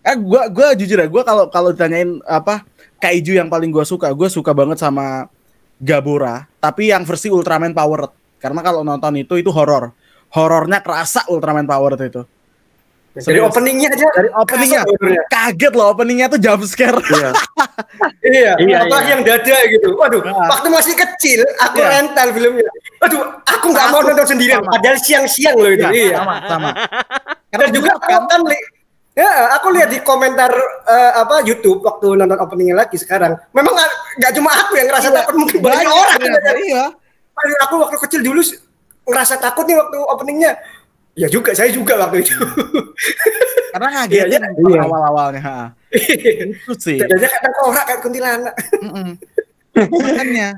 Eh, gua gua jujur ya, gua kalau kalau ditanyain apa kaiju yang paling gua suka, gua suka banget sama Gabora, tapi yang versi Ultraman Powered. Karena kalau nonton itu itu horor. Horornya kerasa Ultraman Powered itu.
Dari
Serius.
openingnya aja.
Dari openingnya kaget loh openingnya tuh jump scare.
Iya.
Iya,
Iya,
apalagi
iya.
yang dada gitu. Waduh,
Nah.
waktu masih kecil aku
Iya.
rental filmnya. Waduh, aku nggak mau nonton sendirian. Padahal siang-siang loh itu.
Iya,
Iya.
sama, sama.
Dan juga aku kan li- ya aku lihat di komentar eh, apa YouTube waktu nonton openingnya lagi sekarang. Memang nggak cuma aku yang ngerasa
Iya,
takut, mungkin banyak
banyak
orang.
Iya.
Aduh, aku waktu kecil dulu ngerasa takut nih waktu openingnya. Ya juga, saya juga waktu itu.
Karena ngagetin
Iya, iya.
awal-awalnya. Itu sih.
Dadanya kayak korak kayak kuntilanak.
Mm-mm. Makanya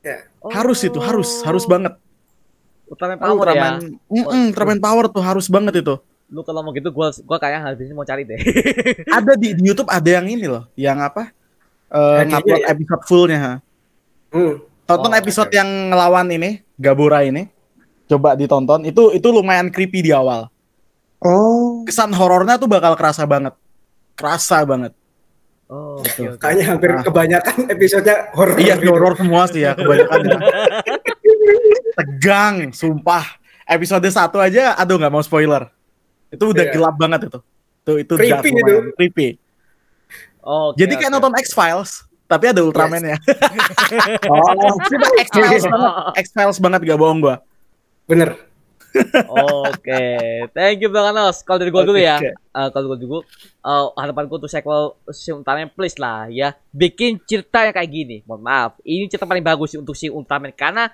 Ya.
harus itu, harus, harus banget.
Ultraman Power
Ultraman,
ya.
Mm-mm, Ultraman Power tuh harus banget itu.
Lu kalau mau gitu gua gua kayaknya habis ini mau cari deh.
Ada di, di YouTube ada yang ini loh, yang apa? Eh ngupload
ya?
episode fullnya.
Hmm.
Tonton
Oh,
episode
oke.
yang ngelawan ini, Gabora ini. Coba ditonton. Itu itu lumayan creepy di awal.
Oh.
Kesan horornya tuh bakal kerasa banget. Kerasa banget.
Oh, oke.
Kayaknya hampir
Ah.
kebanyakan episodenya horor.
Iya,
gitu.
horor semua sih ya kebanyakan. Tegang, sumpah. Episode satu aja, aduh nggak mau spoiler. Itu udah
Iya.
gelap banget itu. Tuh itu
Creepy
lumayan, Creepy.
Oke,
Jadi kayak nonton X-Files, tapi ada Ultraman ya.
Oh.
Sumpah X-Files banget. X-Files banget gak bohong gua.
Bener.
Oke, thank you Bang Anos. Kalau dari gua dulu
Oke,
ya,
oke.
Eh, kalau gua dulu, eh, harapan gua untuk sequel si Ultraman please lah ya, bikin cerita yang kayak gini. Mohon maaf, ini cerita paling bagus sih untuk si Ultraman karena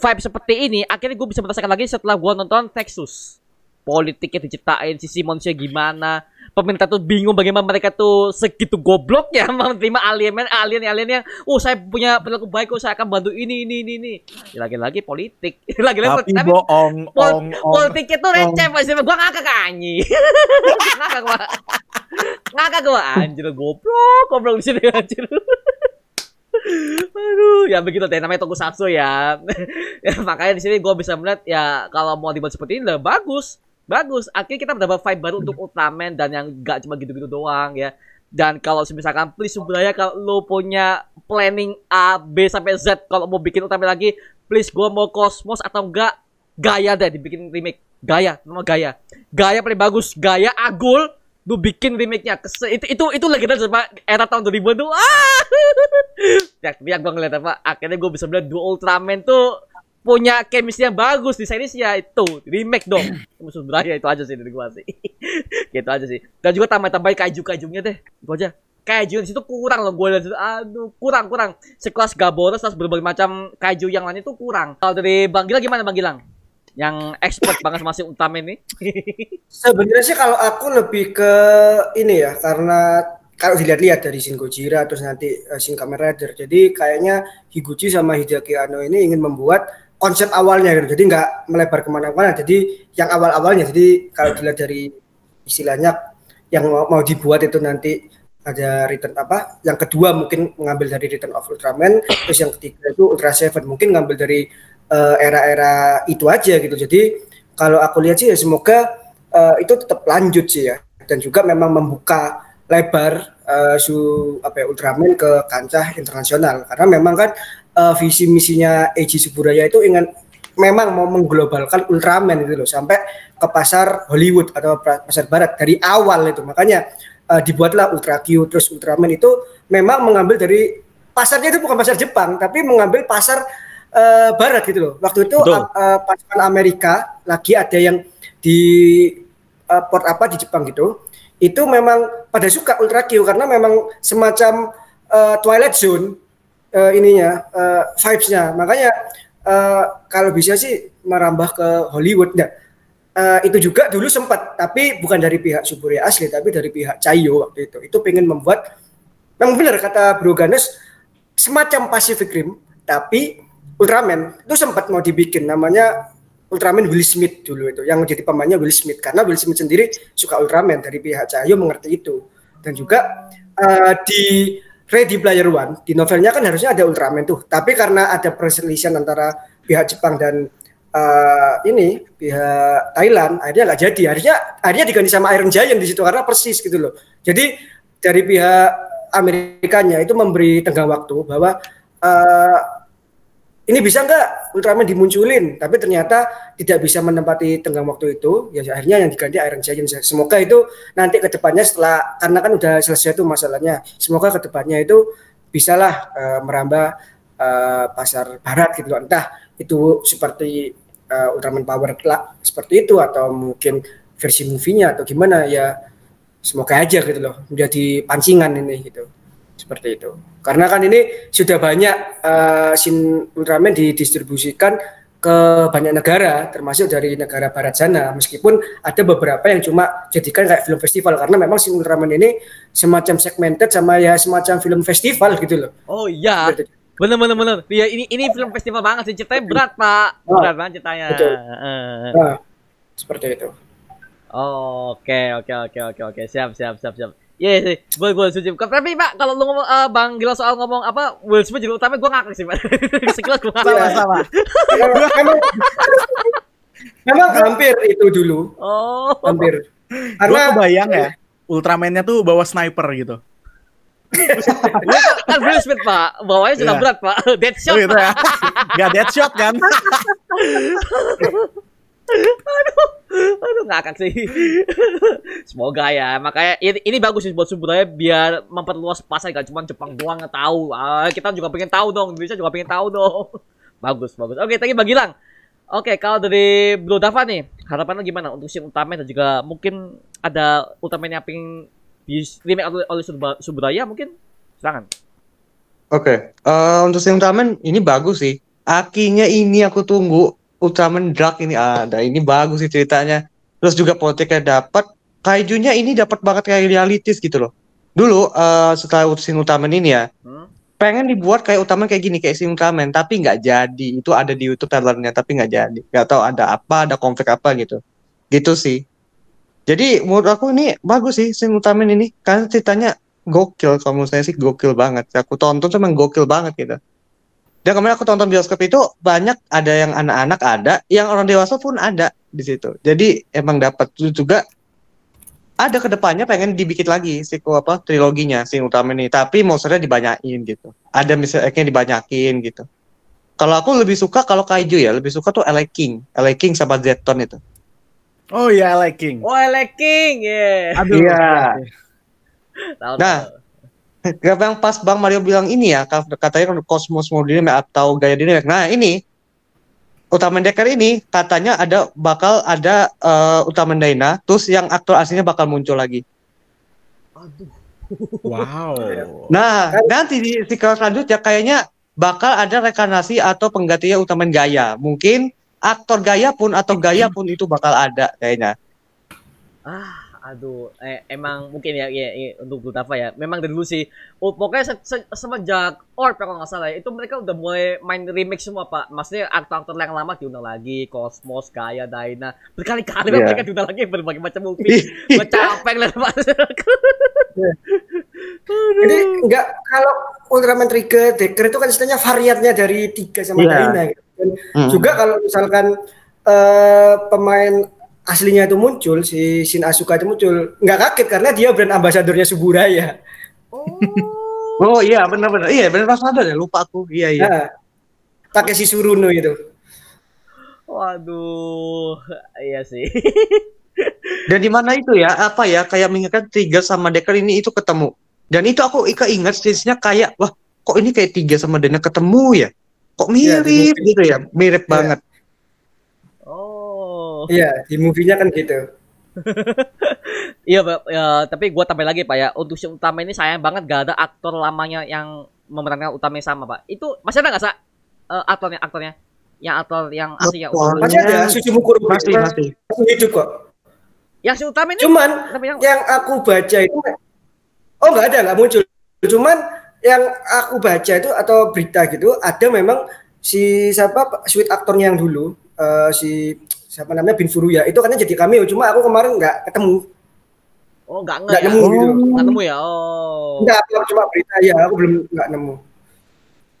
vibe seperti ini akhirnya gue bisa merasakan lagi setelah gua nonton Texas. Politiknya diciptain, sisi manusia gimana, pemerintah tuh bingung bagaimana mereka tuh segitu gobloknya menerima alien alien alien yang oh saya punya perilaku baik kok saya akan bantu ini ini ini ini Ya, lagi-lagi politik lagi-lagi
Tapi bohong,
Pol
ong, ong.
politiknya tuh receh Pak Ismail. Gua ngakak anyi. ngakak gua. Ngakak gua anjir goblok, goblok di sini anjir. Aduh, ya begitu deh namanya tokusatsu ya. ya makanya di sini gua bisa melihat ya kalau mau dibuat seperti ini udah bagus. Bagus. Akhirnya kita mendapat vibe baru untuk Ultraman dan yang gak cuma gitu-gitu doang ya. Dan kalau misalkan please sebenarnya kalau lo punya planning A, B sampai Z kalau mau bikin Ultraman lagi, please gua mau Cosmos atau enggak Gaya deh dibikin remake. Gaya, nama Gaya. Gaya paling bagus. Gaya Agul lu bikin remake-nya. Kese- itu itu itu legenda sama era tahun 2000 tuh. Ah! ya, biar gua ngeliat apa akhirnya gua bisa melihat dua Ultraman tuh punya chemistry yang bagus di series ya itu remake dong. Musuh beraya itu aja sih dari gua sih. Gitu aja sih. Dan juga tambah tambahin kaiju kaijunya deh. Itu aja. Kaiju di situ kurang loh gue lihat. Situ. aduh kurang kurang. Sekelas Gaboros terus berbagai macam kaiju yang lain itu kurang. Kalau dari Bang Gilang gimana Bang Gilang yang expert banget masih utama ini
Sebenarnya sih kalau aku lebih ke ini ya karena kalau dilihat-lihat dari Shin Gojira terus nanti uh, Shin Kamen Rider. Jadi kayaknya Higuchi sama Hideaki Anno ini ingin membuat konsep awalnya gitu. Jadi nggak melebar ke mana-mana. Jadi yang awal-awalnya. Jadi kalau dilihat dari istilahnya yang mau, dibuat itu nanti ada return apa? Yang kedua mungkin mengambil dari Return of Ultraman, terus yang ketiga itu Ultra Seven mungkin ngambil dari eh, era-era itu aja gitu. Jadi kalau aku lihat sih ya semoga eh, itu tetap lanjut sih ya. Dan juga memang membuka lebar eh, su apa ya Ultraman ke kancah internasional. Karena memang kan eh, visi misinya Eiji Suburaya itu ingin memang mau mengglobalkan Ultraman itu loh sampai ke pasar Hollywood atau pasar barat dari awal itu. Makanya eh, dibuatlah Ultra Q terus Ultraman itu memang mengambil dari pasarnya itu bukan pasar Jepang tapi mengambil pasar eh, barat gitu loh. Waktu itu
Betul.
eh, pasukan Amerika lagi ada yang di eh, port apa di Jepang gitu. Itu memang pada suka Ultra Q karena memang semacam eh, Twilight Zone eh, ininya eh, vibes-nya. Makanya eh, kalau bisa sih merambah ke Hollywood. Nah eh, itu juga dulu sempat tapi bukan dari pihak Suburya asli tapi dari pihak Chayo waktu itu. Itu pengen membuat memang benar kata Bro Ganes semacam Pacific Rim tapi Ultraman. Itu sempat mau dibikin namanya Ultraman Will Smith dulu itu. Yang jadi pemainnya Will Smith. Karena Will Smith sendiri suka Ultraman dari pihak Cahyo mengerti itu. Dan juga eh, di Ready Player One di novelnya kan harusnya ada Ultraman tuh. Tapi karena ada perselisihan antara pihak Jepang dan eh, ini pihak Thailand akhirnya nggak jadi. Akhirnya akhirnya diganti sama Iron Giant di situ karena persis gitu loh. Jadi dari pihak Amerikanya itu memberi tenggang waktu bahwa eh, ini bisa nggak Ultraman dimunculin? Tapi ternyata tidak bisa menempati tenggang waktu itu. Ya akhirnya yang diganti Iron Giant semoga itu nanti ke depannya setelah karena kan udah selesai itu masalahnya. Semoga ke depannya itu bisalah eh, merambah eh, pasar barat gitu. Entah itu seperti eh, Ultraman Power lah seperti itu atau mungkin versi movie-nya atau gimana ya semoga aja gitu loh. Menjadi pancingan ini gitu seperti itu. Karena kan ini sudah banyak eh, Shin Ultraman didistribusikan ke banyak negara termasuk dari negara barat sana. Meskipun ada beberapa yang cuma jadikan kayak film festival karena memang Shin Ultraman ini semacam segmented sama ya semacam film festival gitu loh.
Oh iya. Bener bener. Bener iya ini ini film festival banget sih. Ceritanya berat pak.
Oh,
berat banget ceritanya.
Betul.
Eh.
nah, seperti itu.
Oh, oke oke oke oke oke. Siap siap siap siap Iya sih, boleh boleh setuju. Tapi Pak, kalau lu ngomong eh, Bang Gila soal ngomong apa Will Smith jadi utama, gue ngakak sih Pak. Sekilas gue ngakak.
Sama-sama.
memang, memang, memang hampir itu dulu
Oh,
hampir
Gue
karena
kebayang ya, Ultraman-nya tuh bawa sniper gitu.
kan Will Smith Pak, bawahnya sudah
Iya.
berat Pak. Deadshot.
Oh gitu ya. Gak deadshot kan?
Aduh ngakak sih. Semoga ya. Makanya ini, ini bagus sih buat Suburaya biar memperluas pasar gak cuma Jepang doang nggak tahu. Ah, kita juga pengen tahu dong. Indonesia juga pengen tahu dong. bagus, bagus. Oke, tadi Bang Gilang. Oke, kalau dari Bro Dava nih, harapannya gimana untuk Shin Ultraman dan juga mungkin ada Ultraman yang pengen di remake oleh, oleh Suburaya mungkin? Silakan.
Oke, eh, untuk Shin Ultraman ini bagus sih. Akinya ini aku tunggu. Ultraman Dark ini ada, ini bagus sih ceritanya. Terus juga politiknya dapat. Kaijunya ini dapat banget kayak realitis gitu loh. Dulu eh, setelah Shin Ultraman ini ya,
Hmm?
pengen dibuat kayak Ultraman kayak gini kayak Shin Ultraman, tapi nggak jadi. Itu ada di YouTube trailernya, tapi nggak jadi. Nggak tahu ada apa, ada konflik apa gitu. Gitu sih. Jadi menurut aku ini bagus sih Shin Ultraman ini, karena ceritanya gokil kalau menurut saya sih gokil banget. Aku tonton tuh emang gokil banget gitu. Dan kemarin aku tonton bioskop itu banyak ada yang anak-anak ada, yang orang dewasa pun ada di situ. Jadi emang dapat juga ada ke depannya pengen dibikin lagi sequel apa triloginya si Ultraman ini, tapi monsternya dibanyakin gitu. Ada misalnya dibanyakin gitu. Kalau aku lebih suka kalau kaiju ya, lebih suka tuh LA King, LA King sama Zeton itu.
Oh iya, like King.
Oh, King, yeah.
Aduh.
Iya. Nah, Gak yang pas Bang Mario bilang ini ya, ka- katanya kan Cosmos mode ini atau gaya dynamic. Nah ini Ultraman Decker ini katanya ada bakal ada eh, Ultraman Dyna, terus yang aktor aslinya bakal muncul lagi.
Aduh.
Wow.
Nah, nanti di sequel selanjutnya kayaknya bakal ada rekarnasi atau penggantinya Ultraman Gaya. Mungkin aktor Gaya pun atau Gaya pun itu bakal ada kayaknya.
Ah, aduh, eh, emang mungkin ya, ya, ya untuk Gultava ya. Memang dari dulu sih, oh, pokoknya se- se- semenjak Orb kalau nggak salah ya, itu mereka udah mulai main remake semua pak. Maksudnya aktor-aktor yang lama diundang lagi, Cosmos, Kaya, Daina, berkali-kali
Iya.
mereka diundang lagi berbagai macam movie. Gue capek liat pak.
Jadi enggak kalau Ultraman Trigger Decker itu kan istilahnya variannya dari tiga sama
Iya.
Dyna gitu. Dan
Hmm.
juga kalau misalkan eh, pemain aslinya itu muncul si Shin Asuka itu muncul nggak kaget karena dia brand ambasadornya Suburaya.
Oh.
Oh iya benar-benar. Iya benar pas ada ya lupa aku. Iya iya.
Nah, pakai si Suruno itu.
Waduh, iya sih.
Dan di mana itu ya? Apa ya? Kayak mengingatkan Tiga sama Decker ini itu ketemu. Dan itu aku ika ingat stage-nya kayak wah kok ini kayak Tiga sama Dana ketemu ya? Kok
Iya,
mirip
di-
gitu ya? Mirip
Iya.
banget.
Oh.
Iya, di movie-nya kan gitu.
Iya, Pak. Ya, tapi gua tambah lagi, Pak ya. Untuk si utama ini sayang banget gak ada aktor lamanya yang memerankan utama yang sama, Pak. Itu masih ada nggak, Sa? Eh, aktornya, aktornya. Yang aktor yang asli yang.
Masih ada Suzumu Kurobe
Masih masih.
masih hidup kok.
Yang si utama ini
Cuman
tapi yang
yang aku baca itu oh nggak ada nggak muncul cuman yang aku baca itu atau berita gitu ada memang si siapa sweet aktornya yang dulu eh, si siapa namanya Bin Furuya itu kan jadi cameo cuma aku kemarin nggak ketemu
Oh, nggak
nggak
ya.
nemu gitu
Nggak nemu ya. Oh.
nggak aku cuma berita ya aku belum nggak nemu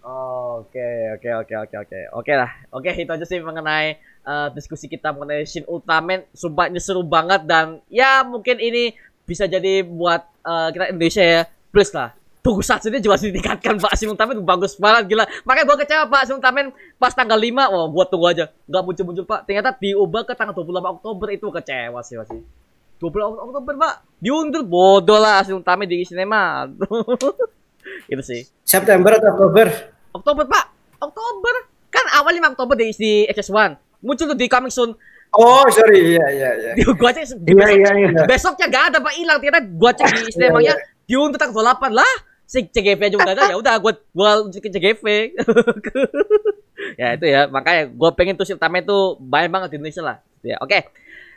Oh, Oke, oke, oke, oke, oke. Oke lah. Oke, itu aja sih mengenai eh, diskusi kita mengenai Shin Ultraman. Sumpah ini seru banget dan ya mungkin ini bisa jadi buat eh, kita Indonesia ya. Please lah. Tunggu saat ini juga harus ditingkatkan Pak itu bagus banget gila. Makanya gua kecewa Pak Shin Ultraman pas tanggal 5. Wah, gua tunggu aja. Nggak muncul-muncul Pak. Ternyata diubah ke tanggal 28 Oktober itu kecewa sih masih. 28 Oktober Pak. Diundur bodoh lah Shin Ultraman di sinema. itu sih.
September atau Oktober
Oktober pak Oktober kan awalnya 5 Oktober di, di XS1 muncul tuh di coming soon
oh sorry iya iya iya
gua cek
Iya
besok-
iya iya.
besoknya gak ada pak hilang ternyata gua cek di istilahnya diundur tanggal 28 lah si CGV aja udah ada ya udah gua unjukin CGV ya itu ya makanya gua pengen tuh Ultraman tuh banyak banget di Indonesia lah. Ya oke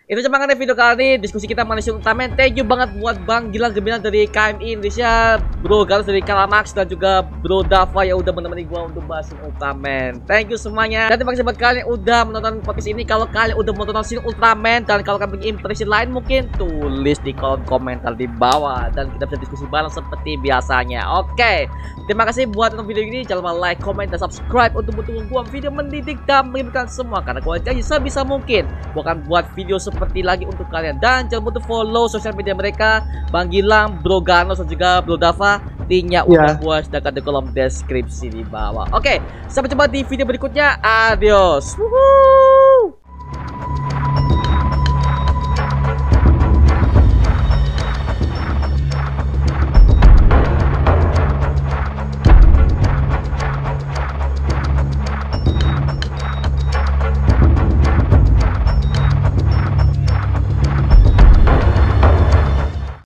itu cuma mengenai video kali ini. Diskusi kita mengenai Ultraman thank you banget buat Bang Gilang Gemilang dari KMI Indonesia Bro Galus dari Kalamax dan juga Bro Dava yang udah menemani gua untuk bahas Ultraman. Thank you semuanya. Dan terima kasih buat kalian yang udah menonton podcast ini. Kalau kalian udah menonton Shin Ultraman dan kalau kalian punya impression lain mungkin tulis di kolom komentar di bawah. Dan kita bisa diskusi bareng seperti biasanya. Oke terima kasih buat nonton video ini. Jangan lupa like comment dan subscribe untuk mendukung gua. Video mendidik dan menginformasikan semua. Karena gua janji sebisa mungkin gua akan buat video seperti lagi untuk kalian. Dan jangan lupa follow sosial media mereka. Bang Gilang, Bro Ganos dan juga Bro Dava. Linknya ya. udah yeah. puas sedangkan di kolom deskripsi di bawah. Oke sampai jumpa di video berikutnya. Adios. Woohoo!